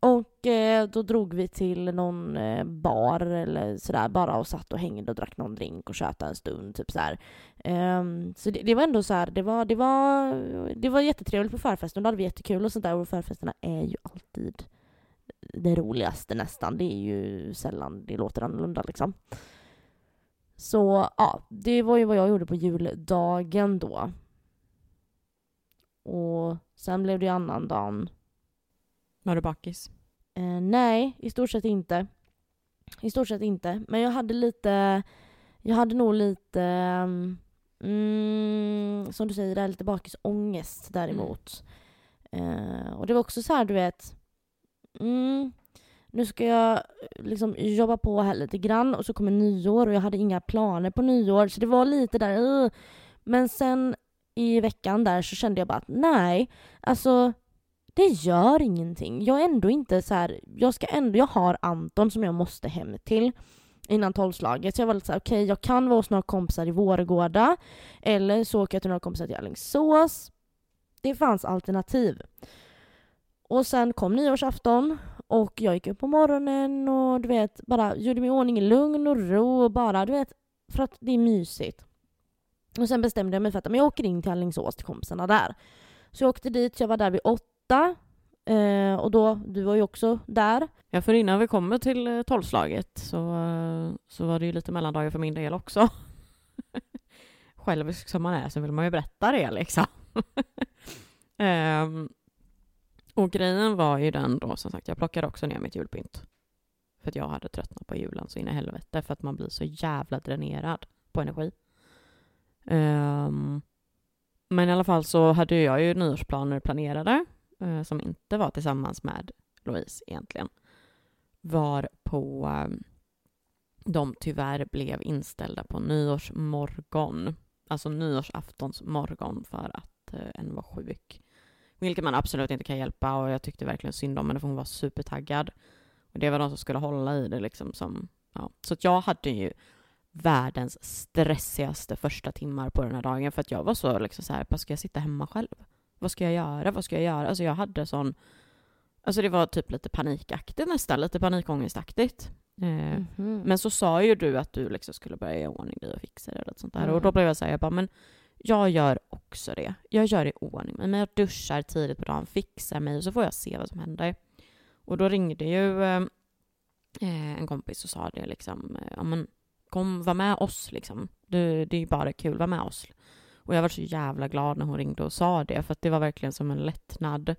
Och eh, då drog vi till någon eh, bar eller sådär bara och satt och hängde och drack någon drink och tjötade en stund. Typ så um, så det, det, var ändå så här, det var, det var, det var jättetrevligt på förfesten. Då hade vi jättekul och sånt där. Och förfesterna är ju alltid det roligaste nästan. Det är ju sällan det låter annorlunda liksom. Så ja, det var ju vad jag gjorde på juldagen då. Och sen blev det ju annandagen. Var du bakis? Eh, nej, i stort sett inte. I stort sett inte. Men jag hade lite, jag hade nog lite, mm, som du säger, lite bakisångest däremot. Mm. Eh, och det var också så här, du vet, mm, nu ska jag eh, liksom jobba på här lite grann och så kommer nyår och jag hade inga planer på nyår så det var lite där, uh. Men sen i veckan där så kände jag bara att nej, alltså det gör ingenting. Jag är ändå inte så här, jag ska ändå, jag har Anton som jag måste hem till innan tolvslaget. Så jag var lite såhär, okej okay, jag kan vara hos några kompisar i Vårgårda eller så åker jag till några kompisar till Alingsås. Det fanns alternativ. Och sen kom nyårsafton och jag gick upp på morgonen och du vet, bara gjorde mig i ordning i lugn och ro och bara, du vet, för att det är mysigt. Och sen bestämde jag mig för att men jag åker in till Alingsås till kompisarna där. Så jag åkte dit, jag var där vid åtta. Eh, och då, du var ju också där. Ja, för innan vi kommer till eh, tolvslaget så, eh, så var det ju lite mellandagar för min del också. Självisk som man är så vill man ju berätta det liksom. um, och grejen var ju den då, som sagt, jag plockade också ner mitt julpynt. För att jag hade tröttnat på julen så in i helvete, för att man blir så jävla dränerad på energi. Um, men i alla fall så hade jag ju nyårsplaner planerade, uh, som inte var tillsammans med Louise egentligen. Var på um, eh, de tyvärr blev inställda på nyårsmorgon, alltså nyårsaftons morgon för att uh, en var sjuk. Vilket man absolut inte kan hjälpa och jag tyckte verkligen synd om henne för hon var supertaggad. Och det var de som skulle hålla i det liksom som, ja. Så att jag hade ju världens stressigaste första timmar på den här dagen för att jag var så liksom så här, ska jag sitta hemma själv? Vad ska jag göra? Vad ska jag göra? Alltså jag hade sån, alltså det var typ lite panikaktigt nästan, lite panikångestaktigt. Mm -hmm. Men så sa ju du att du liksom skulle börja i ordning dig och fixa det och sånt där. Mm. Och då blev jag så här, jag bara, men jag gör också det. Jag gör i ordning men jag duschar tidigt på dagen, fixar mig och så får jag se vad som händer. Och då ringde ju eh, en kompis och sa det liksom, eh, ja men kom, var med oss liksom. Det, det är ju bara kul, var med oss. Och jag var så jävla glad när hon ringde och sa det, för att det var verkligen som en lättnad.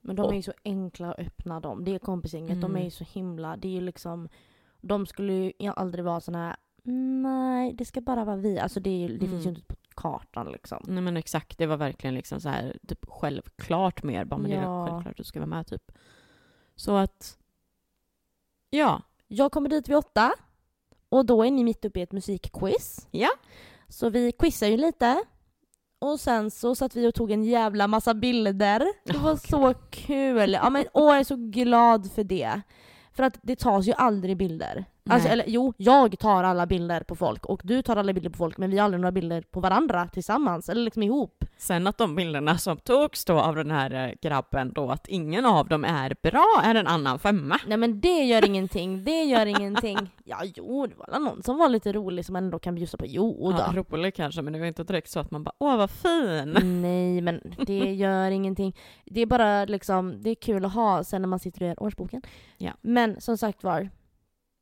Men de är ju så enkla att öppna dem. Det är kompisgänget, mm. de är ju så himla, det är ju liksom, de skulle ju aldrig vara såna här, nej, det ska bara vara vi. Alltså det, är, det mm. finns ju mm. inte på kartan liksom. Nej men exakt, det var verkligen liksom så här, typ självklart mer, bara men ja. det är självklart att du ska vara med typ. Så att, ja. Jag kommer dit vid åtta. Och då är ni mitt uppe i ett musikquiz. Ja. Så vi quizar ju lite. Och sen så satt vi och tog en jävla massa bilder. Det var oh, så kul. Ja, men, åh, jag är så glad för det. För att det tas ju aldrig bilder. Alltså, eller jo, jag tar alla bilder på folk och du tar alla bilder på folk men vi har aldrig några bilder på varandra tillsammans eller liksom ihop. Sen att de bilderna som togs då av den här eh, grabben då, att ingen av dem är bra är en annan femma. Nej men det gör ingenting, det gör ingenting. Ja jo, det var någon som var lite rolig som man ändå kan bjussa på. Jo då. Ja, rolig kanske men det var inte direkt så att man bara åh vad fin. Nej men det gör ingenting. Det är bara liksom, det är kul att ha sen när man sitter och gör årsboken. Ja. Men som sagt var,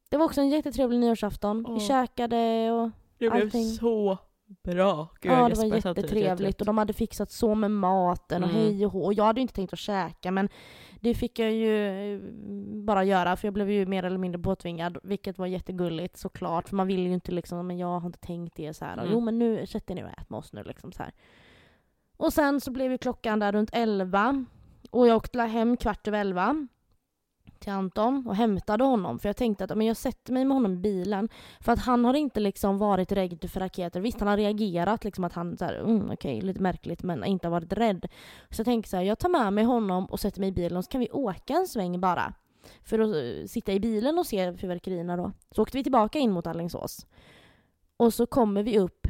det var också en jättetrevlig nyårsafton. Vi käkade och det allting. blev så bra. Gud, ja, det var jättetrevligt och de hade fixat så med maten och mm. hej och hå. Och jag hade inte tänkt att käka men det fick jag ju eh, bara göra för jag blev ju mer eller mindre påtvingad vilket var jättegulligt såklart för man vill ju inte liksom, men jag har inte tänkt det så här. Mm. Jo men nu, sätt er ner och ät med oss nu liksom så här. Och sen så blev ju klockan där runt elva och jag åkte hem kvart över elva till Anton och hämtade honom. För jag tänkte att men jag sätter mig med honom i bilen. För att han har inte liksom varit rädd för raketer. Visst, han har reagerat liksom att han så här, mm, okej, okay, lite märkligt, men inte har varit rädd. Så jag tänkte så här, jag tar med mig honom och sätter mig i bilen och så kan vi åka en sväng bara. För att eh, sitta i bilen och se fyrverkerierna då. Så åkte vi tillbaka in mot Alingsås. Och så kommer vi upp.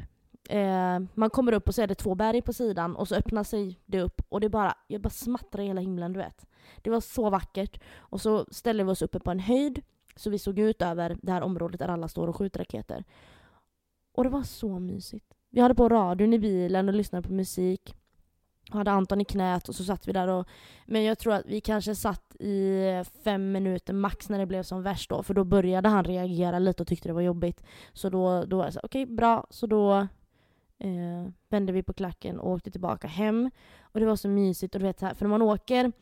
Eh, man kommer upp och så är det två berg på sidan och så öppnar sig det upp och det bara, jag bara smattrar i hela himlen du vet. Det var så vackert. Och så ställde vi oss uppe på en höjd så vi såg ut över det här området där alla står och skjuter raketer. Och det var så mysigt. Vi hade på radion i bilen och lyssnade på musik. Och hade Anton i knät och så satt vi där och... Men jag tror att vi kanske satt i fem minuter max när det blev som värst då. För då började han reagera lite och tyckte det var jobbigt. Så då, då var jag så okej okay, bra. Så då eh, vände vi på klacken och åkte tillbaka hem. Och det var så mysigt. Och du vet, för när man åker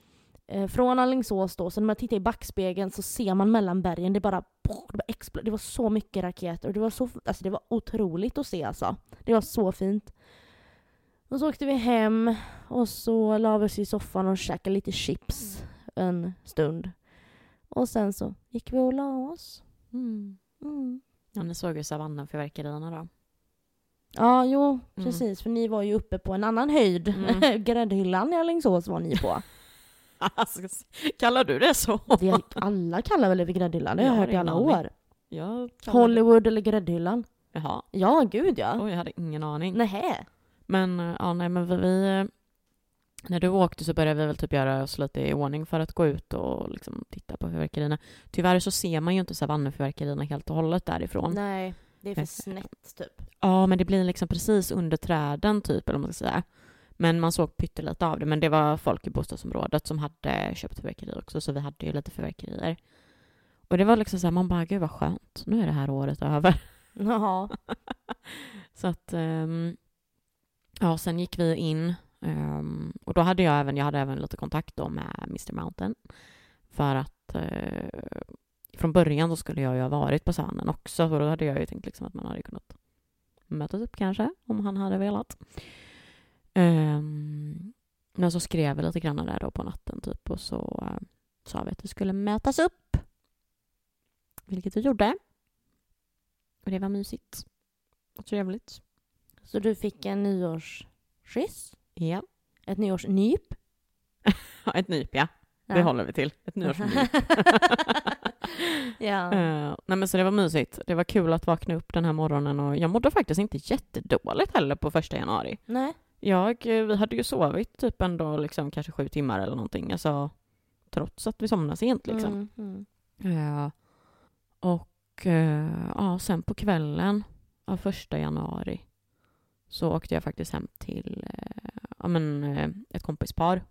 från Alingsås då, så när man tittar i backspegeln så ser man mellan bergen, det bara, det bara exploderade. Det var så mycket raketer och det var så, alltså det var otroligt att se alltså. Det var så fint. Och så åkte vi hem och så la vi oss i soffan och käkade lite chips en stund. Och sen så gick vi och la oss. Mm. Mm. Ja, ni såg ju savannenfyrverkerierna då. Ja, jo, mm. precis. För ni var ju uppe på en annan höjd. Mm. Gräddhyllan i Alingsås var ni på. Alltså, kallar du det så? Det, alla kallar väl det för gräddhyllan, det har jag, hört i alla år. Hollywood det. eller gräddhyllan. Jaha. Ja, gud ja. Oj, jag hade ingen aning. Nähä. Men, ja, nej, men vi... När du åkte så började vi väl typ göra oss lite i ordning för att gå ut och liksom titta på fyrverkerierna. Tyvärr så ser man ju inte savannefyrverkerierna helt och hållet därifrån. Nej, det är för snett typ. Ja, men det blir liksom precis under träden typ, eller vad man ska säga. Men man såg pyttelite av det. Men det var folk i bostadsområdet som hade köpt fyrverkerier också, så vi hade ju lite fyrverkerier. Och det var liksom så här, man bara, gud vad skönt, nu är det här året över. Ja. så att, um, ja, sen gick vi in um, och då hade jag även, jag hade även lite kontakt då med Mr Mountain. För att uh, från början så skulle jag ju ha varit på savannen också, och då hade jag ju tänkt liksom att man hade kunnat mötas upp kanske, om han hade velat. Um, men så skrev vi lite grann där då på natten typ och så uh, sa vi att vi skulle mötas upp. Vilket vi gjorde. Och det var mysigt. Och trevligt. Så du fick en nyårskyss? Ja. Ett nyårsnyp? ett nyp, ja. ja. Det håller vi till. Ett nyårsnyp. ja. Uh, nej men så det var mysigt. Det var kul att vakna upp den här morgonen och jag mådde faktiskt inte jättedåligt heller på första januari. Nej. Jag, eh, vi hade ju sovit typ ändå liksom kanske sju timmar eller någonting, alltså trots att vi somnade sent liksom. Mm, mm. Uh, och uh, ja, sen på kvällen av första januari så åkte jag faktiskt hem till ja, men, ett kompispar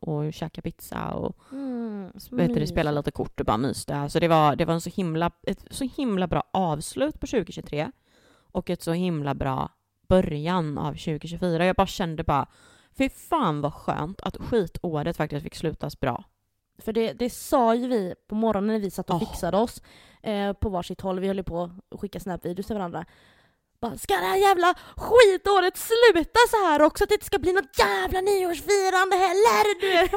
och käkade pizza och mm, vet du, spelade lite kort och bara myste. Alltså det var, det var en så himla, ett så himla bra avslut på 2023 och ett så himla bra början av 2024. Jag bara kände bara, fy fan vad skönt att skitåret faktiskt fick slutas bra. För det, det sa ju vi på morgonen när vi satt och oh. fixade oss eh, på varsitt håll. Vi höll på att skicka snapvideos till varandra. Bara, ska det här jävla skitåret sluta så här också? Att det inte ska bli något jävla nyårsfirande heller! Du.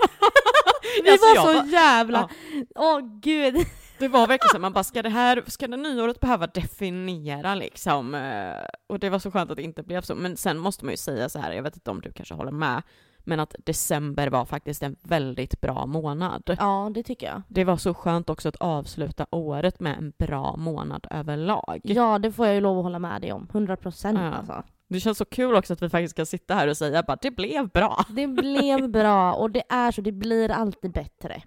vi alltså, var så bara, jävla... Åh ja. oh, gud. Det var verkligen så, man bara, ska det här, ska det nyåret behöva definiera liksom? Eh, och det var så skönt att det inte blev så. Men sen måste man ju säga så här, jag vet inte om du kanske håller med, men att december var faktiskt en väldigt bra månad. Ja, det tycker jag. Det var så skönt också att avsluta året med en bra månad överlag. Ja, det får jag ju lov att hålla med dig om. 100 procent ja. alltså. Det känns så kul också att vi faktiskt ska sitta här och säga att det blev bra. Det blev bra och det är så, det blir alltid bättre.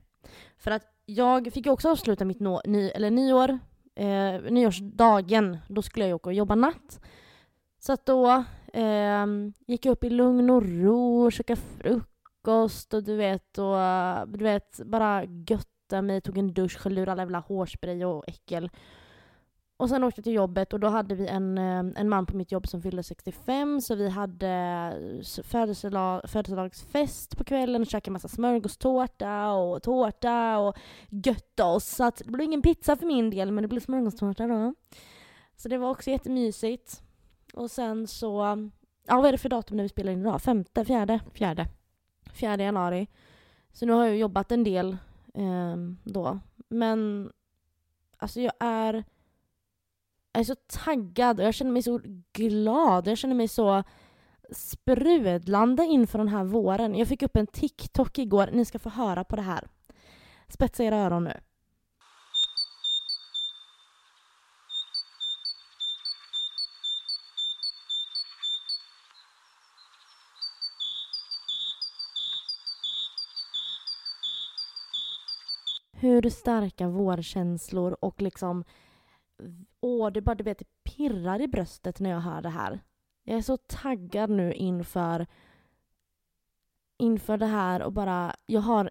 För att jag fick ju också avsluta mitt no, ny, eller nyår, eh, nyårsdagen. Då skulle jag ju åka och jobba natt. Så att då eh, gick jag upp i lugn och ro och käkade frukost och du vet, och du vet, bara götta mig, tog en dusch, sköljde ur alla jävla hårspray och äckel. Och sen åkte jag till jobbet och då hade vi en, eh, en man på mitt jobb som fyllde 65 så vi hade födelsedag, födelsedagsfest på kvällen och käkade massa smörgåstårta och tårta och götta oss. Så att det blev ingen pizza för min del men det blev smörgåstårta då. Så det var också jättemysigt. Och sen så, ja vad är det för datum när vi spelar in idag? Femte, fjärde? Fjärde. Fjärde januari. Så nu har jag jobbat en del eh, då. Men alltså jag är jag är så taggad och jag känner mig så glad. Jag känner mig så sprudlande inför den här våren. Jag fick upp en TikTok igår. Ni ska få höra på det här. Spetsa era öron nu. Hur starka vårkänslor och liksom Åh, det bara du vet, det pirrar i bröstet när jag hör det här. Jag är så taggad nu inför inför det här och bara, jag har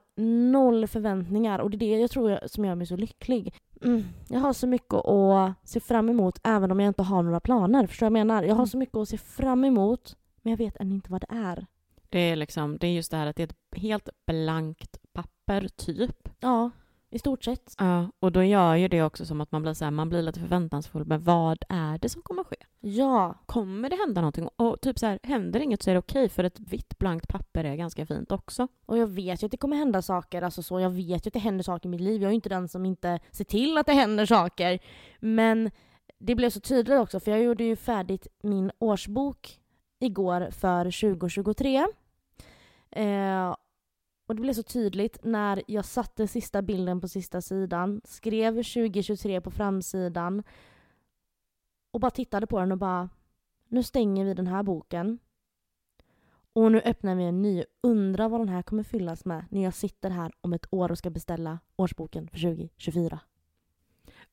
noll förväntningar och det är det jag tror jag, som gör mig så lycklig. Mm. Jag har så mycket att se fram emot även om jag inte har några planer. Förstår jag menar? Jag har Mm. så mycket att se fram emot men jag vet ännu inte vad det är. Det är, liksom, det är just det här att det är ett helt blankt papper, typ. Ja, i stort sett. Ja, och då gör ju det också som att man blir, så här, man blir lite förväntansfull. Men vad är det som kommer ske? Ja, Kommer det hända någonting? Och typ så här, händer inget så är det okej, för ett vitt blankt papper är ganska fint också. och jag vet ju att det kommer hända saker. Alltså så, jag vet ju att det händer saker i mitt liv. Jag är ju inte den som inte ser till att det händer saker. Men det blev så tydligt också för jag gjorde ju färdigt min årsbok igår för 2023. Eh, och det blev så tydligt när jag satte sista bilden på sista sidan, skrev 2023 på framsidan och bara tittade på den och bara nu stänger vi den här boken och nu öppnar vi en ny. Undrar vad den här kommer fyllas med när jag sitter här om ett år och ska beställa årsboken för 2024.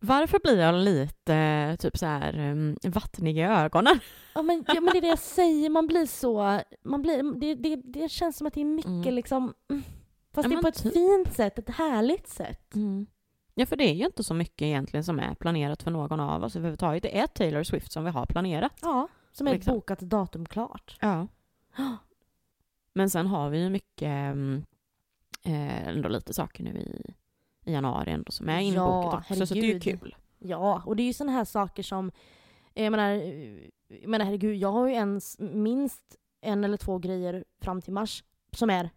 Varför blir jag lite typ så här um, vattnig i ögonen? Ja men, ja, men det är det jag säger, man blir så... Man blir, det, det, det känns som att det är mycket Mm. liksom... mm. Fast Ja, det är på ett typ. fint sätt, ett härligt sätt. Ja, för det är ju inte så mycket egentligen som är planerat för någon av oss överhuvudtaget. Det är Taylor Swift som vi har planerat. Ja, som är Liksom. bokat datum klart. Ja. Men sen har vi ju mycket, mm, eh, ändå lite saker nu i, i januari ändå som är inbokat också, så det är ju herregud. kul. Ja, och det är ju sådana här saker som... Jag menar, jag menar herregud, jag har ju ens minst en eller två grejer fram till mars som är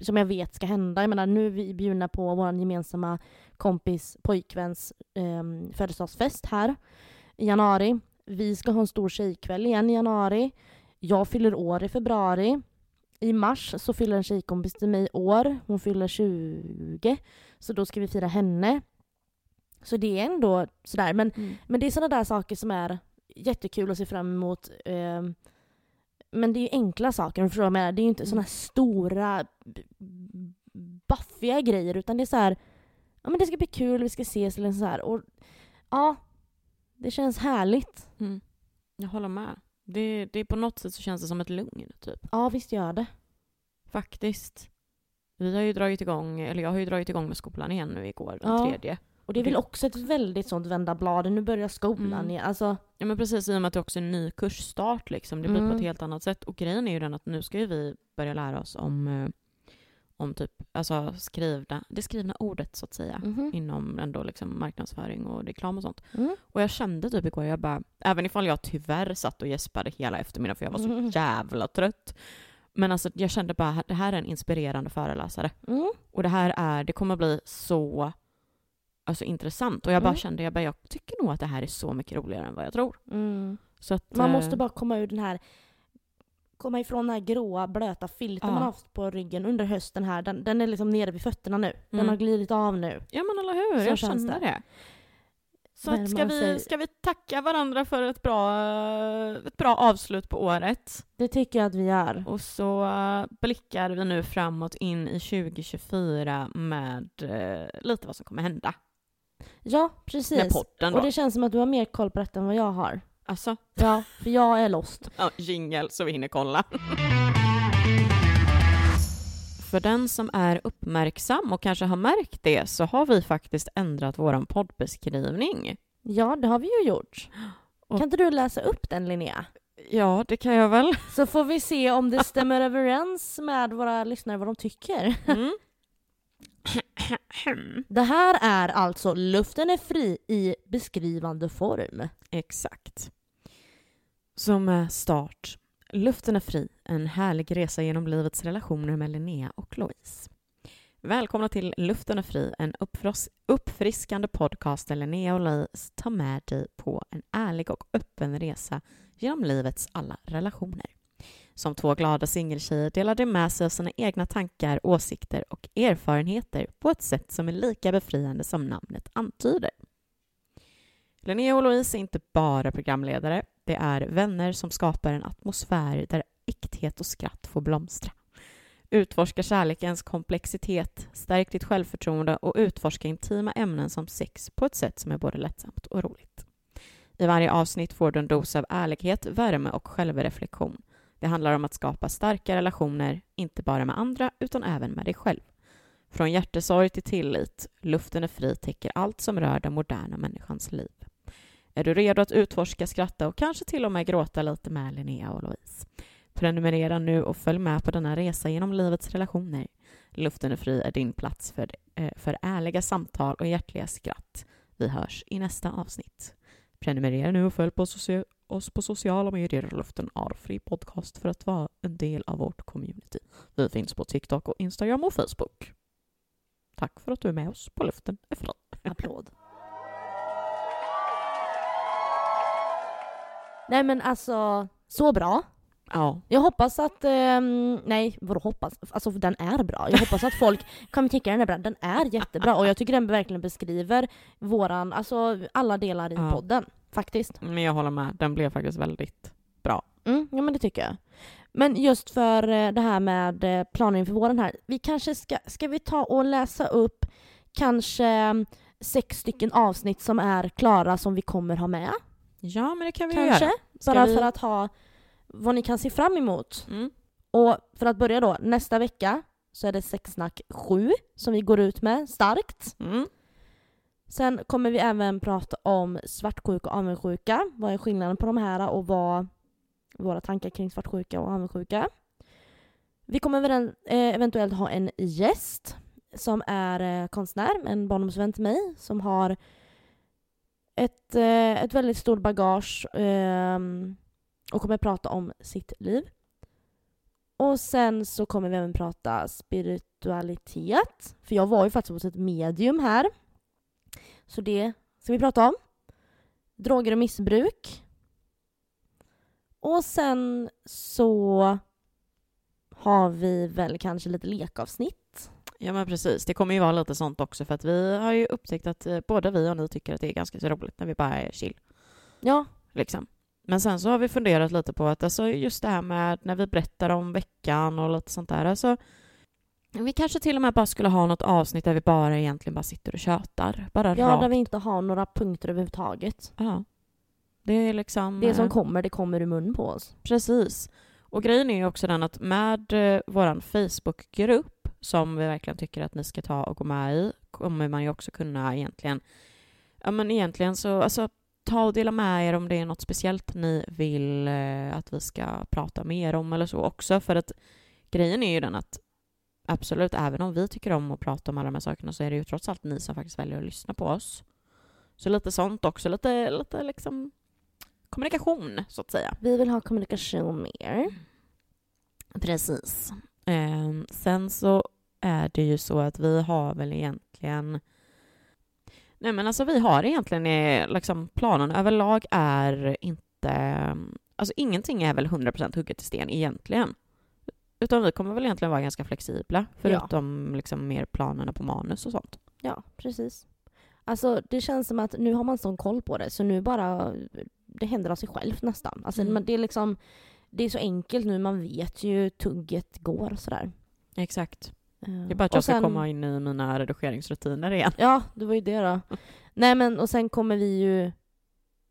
som jag vet ska hända. Jag menar, nu är vi bjudna på vår gemensamma kompis pojkväns eh, födelsedagsfest här i januari. Vi ska ha en stor tjejkväll igen i januari. Jag fyller år i februari. I mars så fyller en tjejkompis till mig år. Hon fyller 20. Så då ska vi fira henne. Så det är ändå sådär. Men, men det är sådana där saker som är jättekul att se fram emot. Eh, men det är ju enkla saker, förstår du vad jag menar? Det är ju inte Mm. sådana stora baffiga grejer utan det är så här. Ja men det ska bli kul, vi ska ses eller så här. Och ja, det känns härligt. Mm. Jag håller med. Det, det är på något sätt så känns det som ett lugn, typ. Ja visst gör det. Faktiskt. Vi har ju dragit igång, eller jag har ju dragit igång med skolan igen nu igår, den Ja. tredje. Och det är väl också ett väldigt sånt vända blad. Nu börjar skolan Mm. igen. Alltså, Ja men precis, i och med att det också är en ny kursstart liksom. Det blir på Mm. ett helt annat sätt. Och grejen är ju den att nu ska ju vi börja lära oss om, eh, om typ, alltså skrivna, det skrivna ordet så att säga. mhm. Inom ändå liksom marknadsföring och reklam och sånt. Mm. Och jag kände typ igår, jag bara, även ifall jag tyvärr satt och gäspade hela eftermiddagen för jag var så Mm. jävla trött. Men alltså jag kände bara, det här är en inspirerande föreläsare. Mm. Och det här är, det kommer bli så alltså, intressant. Och jag bara Mm. kände, jag, bara, jag tycker nog att det här är så mycket roligare än vad jag tror. Mm. Så att, Man eh, måste bara komma ur den här komma ifrån den här gråa blöta filten Ja. man haft på ryggen under hösten här. Den, den är liksom nere vid fötterna nu. Den Mm. har glidit av nu. Ja men eller hur, Så jag känner det. det. Så att ska, vi, ska vi tacka varandra för ett bra, ett bra avslut på året? Det tycker jag att vi gör. Och så eh, blickar vi nu framåt in i 2024 med eh, lite vad som kommer hända Ja, med precis. podden då. Och det känns som att du har mer koll på detta än vad jag har. Alltså, Ja, för jag är lost. ja, jingel så vi hinner kolla. För den som är uppmärksam och kanske har märkt det så har vi faktiskt ändrat vår poddbeskrivning. Ja, det har vi ju gjort. Och- Kan inte du läsa upp den Linnea? Ja, det kan jag väl. Så får vi se om det stämmer överens med våra lyssnare vad de tycker. Mm. Det här är alltså Luften är fri i beskrivande form. Exakt. Som eh, start. Luften är fri. En härlig resa genom livets relationer med Linnea och Louise. Välkomna till Luften är fri, en uppfriskande podcast där Linnea och Louise tar med dig på en ärlig och öppen resa genom livets alla relationer. Som två glada singeltjejer delar de med sig av sina egna tankar, åsikter och erfarenheter på ett sätt som är lika befriande som namnet antyder. Linnea och Louise är inte bara programledare. Det är vänner som skapar en atmosfär där äkthet och skratt får blomstra. Utforska kärlekens komplexitet, stärk ditt självförtroende och utforska intima ämnen som sex på ett sätt som är både lättsamt och roligt. I varje avsnitt får du en dos av ärlighet, värme och självreflektion. Det handlar om att skapa starka relationer, inte bara med andra utan även med dig själv. Från hjärtesorg till tillit, luften är fri täcker allt som rör den moderna människans liv. Är du redo att utforska, skratta och kanske till och med gråta lite med Linnea och Louise? Prenumerera nu och följ med på denna resa genom livets relationer. Luften är fri är din plats för, eh, för ärliga samtal och hjärtliga skratt. Vi hörs i nästa avsnitt. Prenumerera nu och följ på oss på sociala medier Luften är fri podcast för att vara en del av vårt community. Vi finns på TikTok och Instagram och Facebook. Tack för att du är med oss på Luften är fri. Applåd. Nej men alltså, så bra. Ja. Jag hoppas att, ehm, nej vadå hoppas? Alltså den är bra. Jag hoppas att folk kommer tycka den är bra. Den är jättebra och jag tycker den verkligen beskriver våran, alltså alla delar i Ja. podden. Faktiskt. Men jag håller med, den blev faktiskt väldigt bra. Mm, ja men det tycker jag. Men just för eh, det här med eh, planer inför våren här. Vi kanske ska, ska vi ta och läsa upp kanske sex stycken avsnitt som är klara som vi kommer ha med? Ja, men det kan vi Kanske? göra. Ska Bara vi- för att ha vad ni kan se fram emot. Mm. Och för att börja då, nästa vecka så är det sexsnack 7 som vi går ut med starkt. Mm. Sen kommer vi även prata om svartsjuka och avundsjuka. Vad är skillnaden på de här och vad våra tankar kring svartsjuka och avundsjuka. Vi kommer eh, eventuellt ha en gäst som är eh, konstnär, en barndomsvän till mig som har ett, eh, ett väldigt stort bagage ehm, och kommer prata om sitt liv. Och sen så kommer vi även prata spiritualitet. För jag var ju faktiskt hos ett medium här. Så det ska vi prata om. Droger och missbruk. Och sen så har vi väl kanske lite lekavsnitt. Ja men precis, det kommer ju vara lite sånt också för att vi har ju upptäckt att eh, både vi och ni tycker att det är ganska så roligt när vi bara är chill. Ja, Liksom. Men sen så har vi funderat lite på att alltså just det här med när vi berättar om veckan och lite sånt där. Alltså, vi kanske till och med bara skulle ha något avsnitt där vi bara egentligen bara sitter och tjötar. Bara ja rakt. där vi inte har några punkter överhuvudtaget. Ja. Det är liksom... Det som eh, kommer, det kommer ur mun på oss. Precis. Och grejen är ju också den att med eh, vår Facebookgrupp som vi verkligen tycker att ni ska ta och gå med i kommer man ju också kunna egentligen Ja men egentligen så alltså ta och dela med er om det är något speciellt ni vill eh, att vi ska prata mer om eller så också för att grejen är ju den att absolut även om vi tycker om att prata om alla de här sakerna så är det ju trots allt ni som faktiskt väljer att lyssna på oss. Så lite sånt också, lite, lite liksom kommunikation så att säga. Vi vill ha kommunikation mer. Precis. Ehm, sen så är det ju så att vi har väl egentligen... Nej men alltså vi har egentligen eh, liksom planen överlag är inte... Alltså ingenting är väl 100% hugget i sten egentligen. Utan vi kommer väl egentligen vara ganska flexibla förutom liksom mer planerna på manus och sånt. Ja, precis. Alltså det känns som att nu har man sån koll på det så nu bara det händer av sig självt nästan. Alltså Mm. det är liksom det är så enkelt nu, man vet ju tugget går sådär. Exakt. Eh, Det är bara att och jag ska sen- komma in i mina redigeringsrutiner igen. Ja, det var ju det då. Nej men och sen kommer vi ju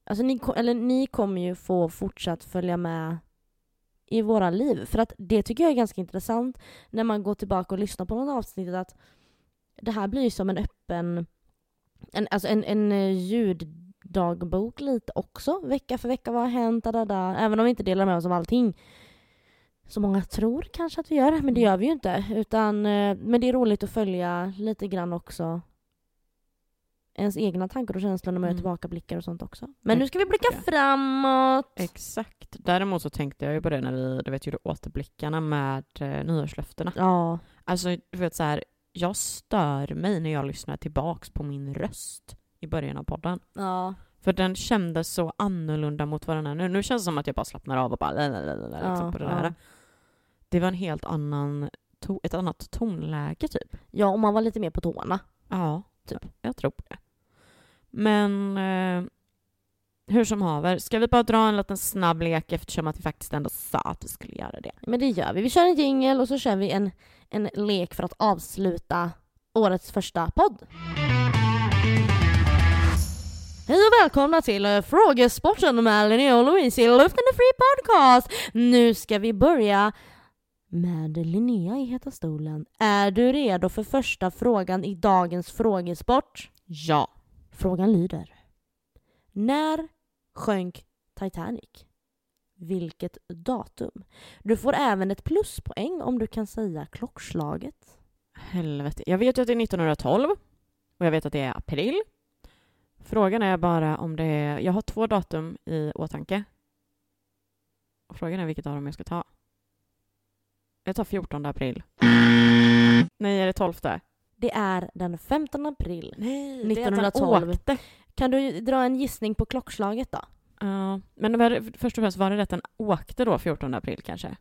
Alltså ni, eller ni kommer ju få fortsatt följa med i våra liv. För att det tycker jag är ganska intressant när man går tillbaka och lyssnar på något avsnitt att det här blir ju som en öppen, en, alltså en, en eh, ljuddagbok lite också. Vecka för vecka, vad har hänt? Da, da, da. Även om vi inte delar med oss av allting. Så många tror kanske att vi gör, men det gör vi ju inte. Utan, eh, men det är roligt att följa lite grann också ens egna tankar och känslor när man gör Mm. tillbakablickar och sånt också. Men nu ska vi blicka Ja. framåt! Exakt. Däremot så tänkte jag ju på det när vi, du vet ju återblickarna med eh, nyårslöftena. Ja, Alltså, du vet så här, jag stör mig när jag lyssnar tillbaks på min röst i början av podden. ja, För den kändes så annorlunda mot vad den är nu. Nu känns det som att jag bara slappnar av och bara lalalala, liksom Ja, på det ja. där. Det var en helt annan, to- ett annat tonläge typ. ja, om man var lite mer på tårna. Ja, Typ. jag tror på det. Men eh, Hur som haver, ska vi bara dra en liten snabb lek eftersom att vi faktiskt ändå sa att vi skulle göra det? Men det gör vi. Vi kör en jingel och så kör vi en, en lek för att avsluta årets första podd. Hej och välkomna till eh, Frågesporten med Linnea och Louise i Luften är Free Podcast. Nu ska vi börja med Linnea i Heta stolen. Är du redo för första frågan i dagens frågesport? Ja. Frågan lyder. När sjönk Titanic? Vilket datum? Du får även ett pluspoäng om du kan säga klockslaget. Helvete. Jag vet ju att det är 1912 och jag vet att det är april. Frågan är bara om det är... Jag har två datum i åtanke. Och frågan är vilket av dem jag ska ta. Jag tar 14 april. Nej, är det 12? Det är den 15 april. Nej, 1912. åkte. Kan du dra en gissning på klockslaget då? Ja, men var det, först och främst var det rätt den åkte då 14 april kanske?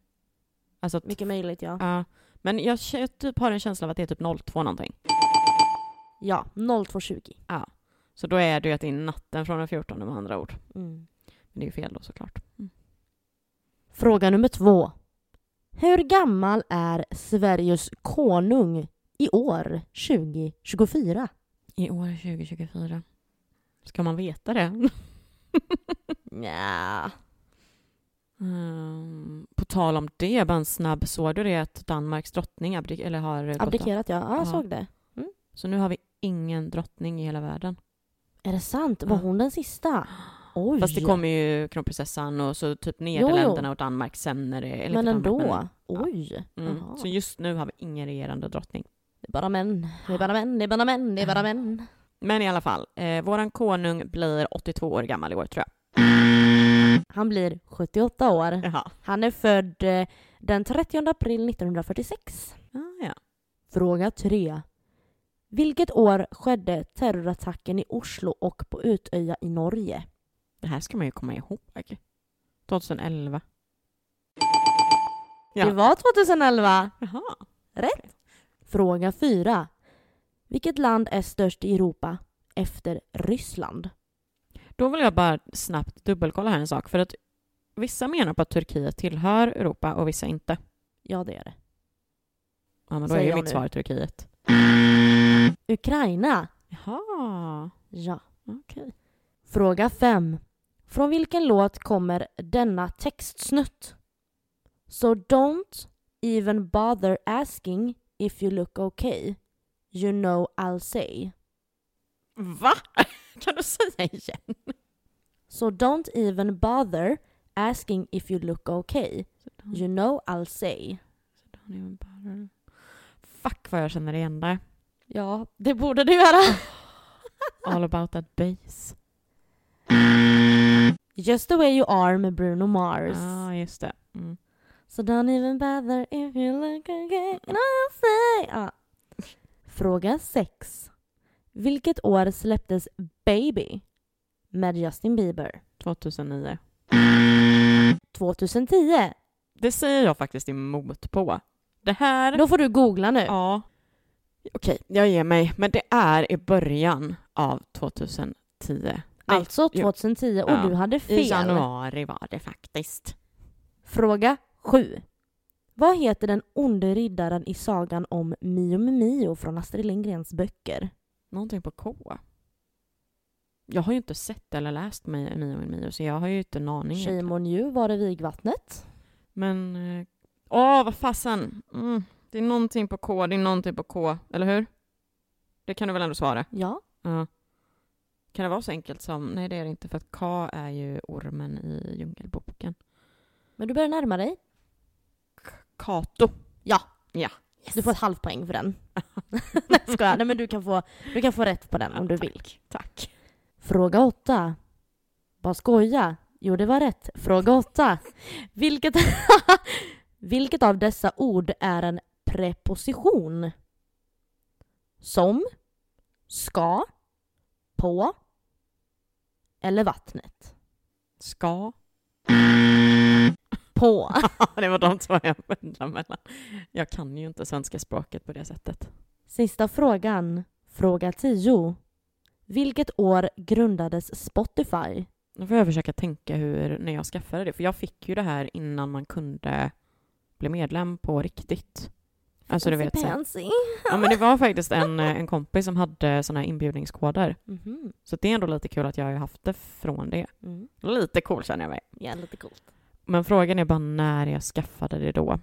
Alltså Mycket möjligt ja. ja. Men jag, kä- typ har en känsla av att det är typ 02 någonting. Ja, 02.20. Så då är det ju att det är natten från den 14 med andra ord. Mm. Men det är ju fel då såklart. Mm. Fråga nummer två. Hur gammal är Sveriges konung i år 2024? I år 2024. Ska man veta det? Ja. Mm, på tal om det, bara en snabb, såg du det att Danmarks drottning abdik- eller har av? Abdikerat ja. Ja, jag Ja. såg det. Så nu har vi ingen drottning i hela världen. Är det sant? Var hon den sista? Oj. Fast det kommer ju kronprinsessan och så typ Nederländerna och Danmark sen när det är Men ändå. Danmark, Oj. men- mm. Jaha. Så just nu har vi ingen regerande drottning. Det är bara män. Det är bara män. Det är bara män. Det är bara män. Men i alla fall, eh, våran konung blir 82 år gammal i år tror jag. Han blir 78 år. Jaha. Han är född eh, den 30 april 1946. Ah, ja. Fråga 3. Vilket år skedde terrorattacken i Oslo och på Utöja i Norge? Det här ska man ju komma ihåg. 2011. Ja. Det var 2011. Jaha. Rätt. Fråga 4. Vilket land är störst i Europa efter Ryssland? Då vill jag bara snabbt dubbelkolla här en sak. För att vissa menar på att Turkiet tillhör Europa och vissa inte. Ja, det är det. Ja, men då Säger är ju mitt nu. svar Turkiet. Ukraina. Jaha, Ja. okej. Fråga 5. Från vilken låt kommer denna textsnutt? So don't even bother asking if you look okay. You know I'll say. Va? Kan du säga igen? So don't even bother asking if you look okay. You know I'll say. Fuck vad jag känner igen det. Ja, det borde du göra. All about that bass. Just the way you are med Bruno Mars. Ja, ah, just det. Mm. So don't even bother if you look I'll say. Ja. Fråga 6. Vilket år släpptes Baby med Justin Bieber? 2009. 2010. Det säger jag faktiskt emot på. Det här... Då får du googla nu. Ja. Okej, jag ger mig. Men det är i början av 2010. Nej, alltså jo. 2010 och Ja. du hade I fel. januari var det faktiskt. Fråga 7. Vad heter den onde riddaren i sagan om Mio Mio från Astrid Lindgrens böcker? Någonting på K. Jag har ju inte sett eller läst mig Mio min Mio, så jag har ju inte en aning. egentligen. Shame on you, var det Vigvattnet? Men... eh, Åh, vad fasen! Mm. Det är någonting på K, det är någonting på K, eller hur? Det kan du väl ändå svara? Ja. Ja. Kan det vara så enkelt som... Nej, det är det inte, för att K är ju ormen i Djungelboken. Men du börjar närma dig. Kato. Ja. Ja. Du får ett halvt poäng för den. Nej, ska jag. Nej, men du kan, få, du kan få rätt på den om du vill. Tack. Fråga 8. Bara skoja. Jo, det var rätt. Fråga 8. Vilket, vilket av dessa ord är en preposition? Som, ska, på eller vattnet? Ska. På. det var de två jag undrade mellan. Jag kan ju inte svenska språket på det sättet. Sista frågan. Fråga 10. Vilket år grundades Spotify? Nu får jag försöka tänka hur, när jag skaffade det, för jag fick ju det här innan man kunde bli medlem på riktigt. Alltså du vet, så, ja men det var faktiskt en, eh, en kompis som hade såna här inbjudningskoder. Mhm. Så det är ändå lite kul att jag har haft det från det. Mm. Lite cool känner jag mig. Ja, lite coolt. Men frågan är bara när jag skaffade det då.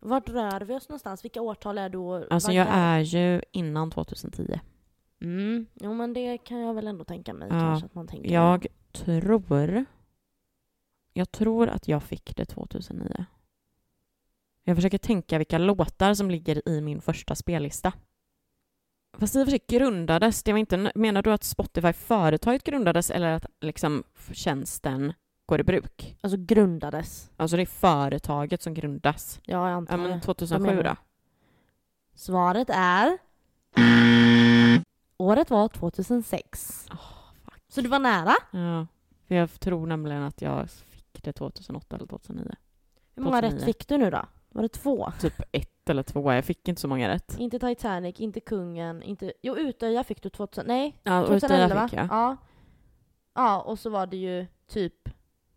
Vart rör vi oss någonstans? Vilka årtal är då? Alltså jag är ju innan 2010. Mm. Jo, men det kan jag väl ändå tänka mig Ja, kanske att man tänker. Jag tror... Jag tror att jag fick det 2009. Jag försöker tänka vilka låtar som ligger i min första spellista. Fast i och för sig grundades, det var inte, menar du att Spotify-företaget grundades eller att liksom tjänsten går i bruk? Alltså grundades. Alltså det är företaget som grundas. Ja, jag antar Ja men det. 2007 menar då? Svaret är... Året var 2006. Så du var nära. Ja, för jag tror nämligen att jag fick det 2008 eller 2009. Hur många 2009. rätt fick du nu då? Var det två? Typ ett eller två, jag fick inte så många rätt. Inte Titanic, inte Kungen, inte... Jo, Utöja fick du 2000... Nej, Ja, och 2011 där fick jag. Ja. Ja, och så var det ju typ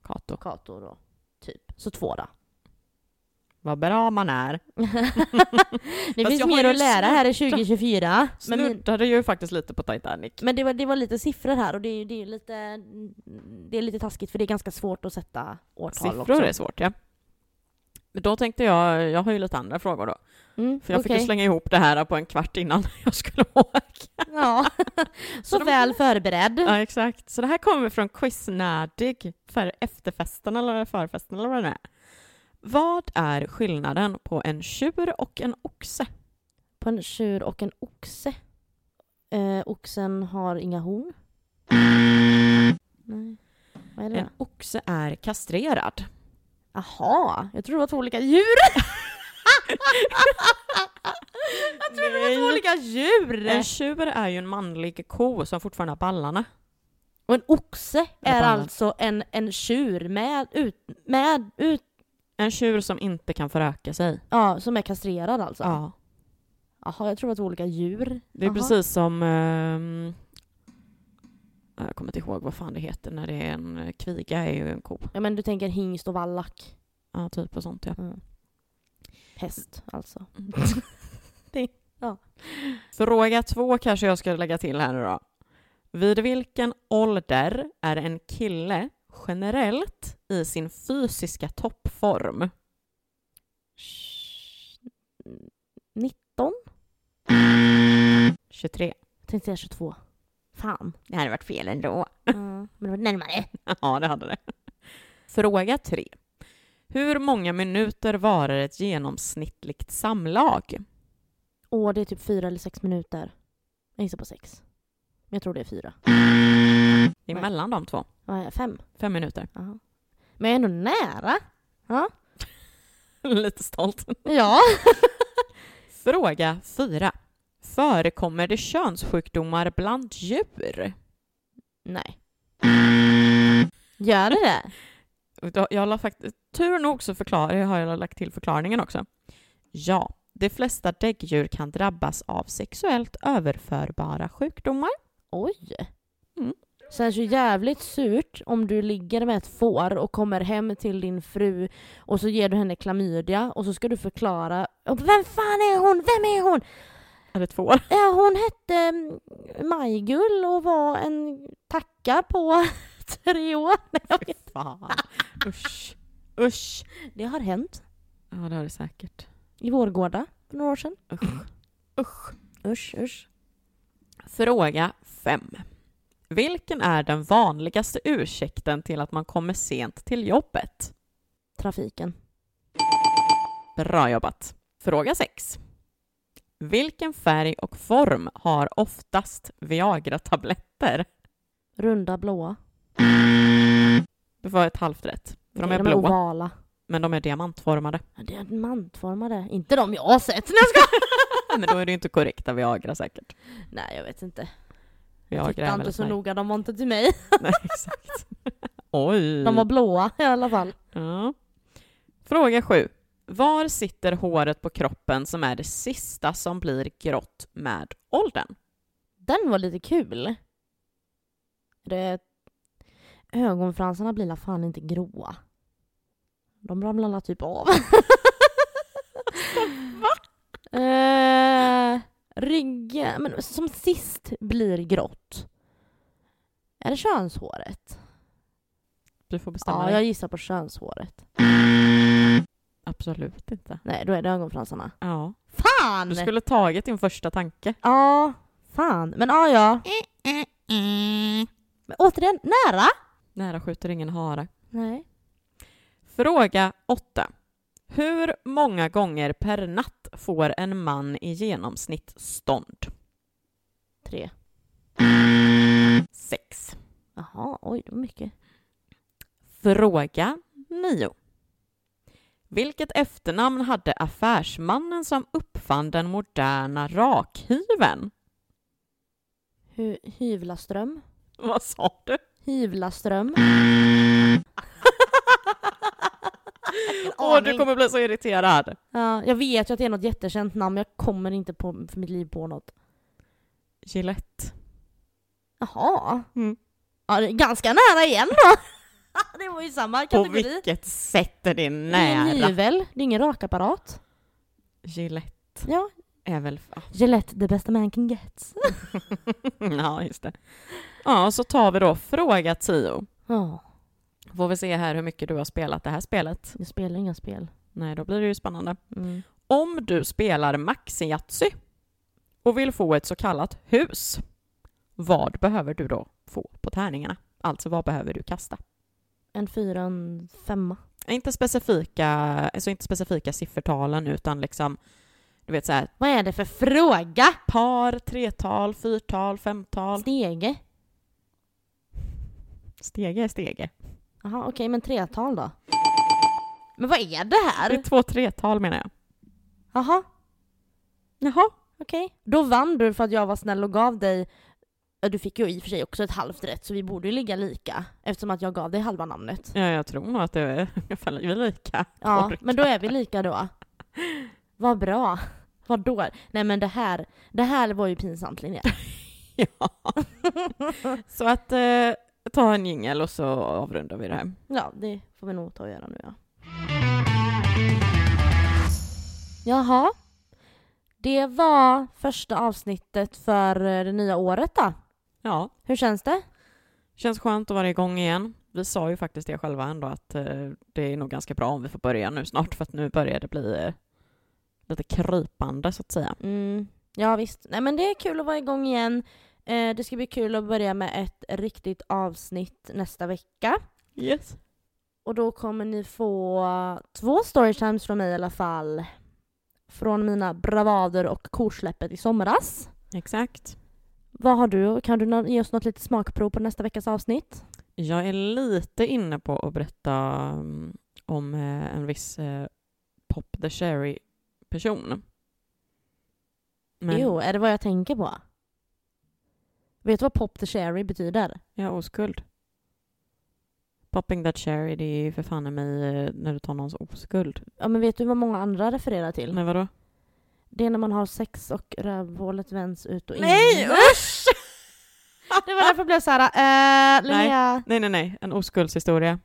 Kato. Kato då. Typ. Så två då. Vad bra man är. det Fast finns mer att lära här i snuddat- 2024. Men, min, Snuddade ju faktiskt lite på Titanic. men det, var, det var lite siffror här och det, är- det är lite... Det är lite taskigt för det är ganska svårt att sätta årtal Siffror också. är svårt, ja. Men då tänkte jag, jag har ju lite andra frågor då. Mm, För jag fick okej. ju slänga ihop det här på en kvart innan jag skulle åka. Ja. så de- väl förberedd. Ja, exakt. Så det här kommer från Quiznärdig för efterfesten eller förfesten eller vad det är. Vad är skillnaden på en tjur och en oxe? På en tjur och en oxe. Eh, oxen har inga horn. Nej. Vad är det? En oxe är kastrerad. Jaha, jag tror det var två olika djur. jag trodde det var två olika djur. En tjur är ju en manlig ko som fortfarande har ballarna. Och en oxe är alltså en, en tjur med, ut, med ut, En tjur som inte kan föröka sig. ja, som är kastrerad alltså. Ja. Jaha, jag tror det var två olika djur. Det är Jaha. precis som... ehm, jag kommer inte ihåg vad fan det heter när det är en eh, kviga är ju en ko. Ja men du tänker hingst och vallack. Ja, typ och sånt ja. Mm. Häst alltså. Fråga två kanske jag ska lägga till här nu då. Vid vilken ålder är en kille generellt i sin fysiska toppform? 19? 23. Jag tänkte säga 22. Fan. Det hade varit fel ändå. Mm, men det var närmare. Ja, det hade det. Fråga tre. Hur många minuter varar ett genomsnittligt samlag? Åh, det är typ fyra eller sex minuter. Jag gissar på sex. Men jag tror det är fyra. Det är mellan de två. Vad är det? Fem? Fem minuter. Jaha. Men jag är ändå nära. Ja. Lite stolt. Ja. Fråga fyra. Förekommer det könssjukdomar bland djur? Nej. Gör det det? Jag la faktiskt, tur nog så förklar, har jag lagt till förklaringen också. Ja, de flesta däggdjur kan drabbas av sexuellt överförbara sjukdomar. Oj. Mm. Känns ju jävligt surt om du ligger med ett får och kommer hem till din fru och så ger du henne klamydia och så ska du förklara "Och Vem fan är hon? Vem är hon? Det två? Ja, hon hette mm, Majgull och var en tacka på tre år. Nej, jag vet. Fan. Usch. Usch. Det har hänt Ja, det har det säkert. i Vårgårda för några år sedan. Usch. Usch. Usch, usch. Fråga fem. Vilken är den vanligaste ursäkten till att man kommer sent till jobbet? Trafiken. Bra jobbat. Fråga 6. Vilken färg och form har oftast Viagra-tabletter? Runda blåa. Det var ett halvt rätt. För de är de blåa, ovala. men de är diamantformade. Ja, Det är diamantformade. Inte de jag har sett. Nej, jag ska... Men då är det ju inte korrekta Viagra säkert. Nej, jag vet inte. Jag Viagra tittade är inte så nej. noga. De var inte till mig. Nej, exakt. Oj. De var blåa i alla fall. Ja. Fråga 7. Var sitter håret på kroppen som är det sista som blir grått med åldern? Den var lite kul. Det, ögonfransarna blir la fan inte gråa. De ramlar la typ av. eh, ryggen, men som sist blir grått. Är det könshåret? Du får bestämma Ja, dig. jag gissar på könshåret. Absolut inte. Nej, då är det ögonfransarna. Ja. Fan! Du skulle tagit din första tanke. Ja, fan. Men ja, ja. Men återigen, nära? Nära skjuter ingen hare. Nej. Fråga 8. Hur många gånger per natt får en man i genomsnitt stånd? Tre. 6. Jaha, oj, det var mycket. Fråga 9. Vilket efternamn hade affärsmannen som uppfann den moderna rakhyveln? Hy- Hyvlaström. Vad sa du? Hyvlaström. Åh, du kommer bli så irriterad. Ja, jag vet ju att det är något jättekänt namn, men jag kommer inte på, för mitt liv på något. Gillette. Jaha. Mm. Ja, det är ganska nära igen då. det var ju samma På kategori. vilket sätt är det Det är en nära? hyvel, det är ingen rakapparat. Gillette Ja. är väl... ja. Gillette, the best a man can get. ja, just det. Ja, så tar vi då fråga 10. Ja, Får vi se här hur mycket du har spelat det här spelet. jag spelar inga spel. Nej, då blir det ju spännande. Mm. Om du spelar Maxi Yatzy och vill få ett så kallat hus, vad behöver du då få på tärningarna? Alltså, vad behöver du kasta? En fyra, en femma. Inte specifika, alltså inte specifika siffertalen, utan liksom, du vet så här, Vad är det för fråga? par, tretal, fyrtal, femtal. Stege? Stege är stege. Jaha, okej, men tretal då? Men vad är det Det är här? två tretal menar jag. Jaha, Jaha. okej. Då vann du för att jag var snäll och gav dig Ja, Du fick ju i och för sig också ett halvt rätt, så vi borde ju ligga lika eftersom att jag gav dig halva namnet. Ja, jag tror nog att det är ungefär lika. Ja, men då är vi lika då. Vad bra. Vad då? Nej men det här, det här var ju pinsamt Linnea. Ja. Så att eh, ta en jingel och så avrundar vi det här. Ja, det får vi nog ta och göra nu ja. Jaha. Det var första avsnittet för eh, det nya året då. Ja, Hur känns det? känns skönt att vara igång igen. Vi sa ju faktiskt det själva ändå att eh, det är nog ganska bra om vi får börja nu snart för att nu börjar det bli eh, lite krypande så att säga. Mm, ja visst. Nej men det är kul att vara igång igen. Eh, det ska bli kul att börja med ett riktigt avsnitt nästa vecka. Yes. Och då kommer ni få två storytimes från mig i alla fall. Från mina bravader och korsläppet i somras. Exakt. Vad har du? Kan du ge oss något litet smakprov på nästa veckas avsnitt? Jag är lite inne på att berätta mm, om eh, en viss eh, Pop the Cherry-person. Men, Jo, är det vad jag tänker på? Vet du vad pop the cherry betyder? Ja, oskuld. Popping that cherry, det är ju för fan i mig eh, när du tar någons oskuld. Ja men vet du vad många andra refererar till? Nej, vadå? Det är när man har sex och rövhålet vänds ut och in. usch! Det var därför jag blev såhär, äh, Linnea... Nej, nej, nej. En oskuldshistoria.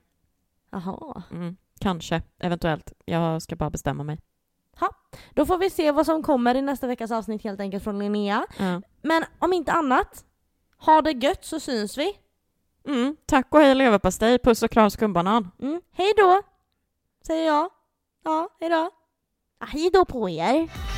Jaha. Mm. Kanske, eventuellt. Jag ska bara bestämma mig. Då får vi se vad som kommer i nästa veckas avsnitt helt enkelt från Linnea. Ja. Men om inte annat, ha det gött så syns vi. Mm. Tack och hej leverpastej. Puss och kram skumbanan. Mm. Hej då, säger jag. Ja, hej då. Hej då på er.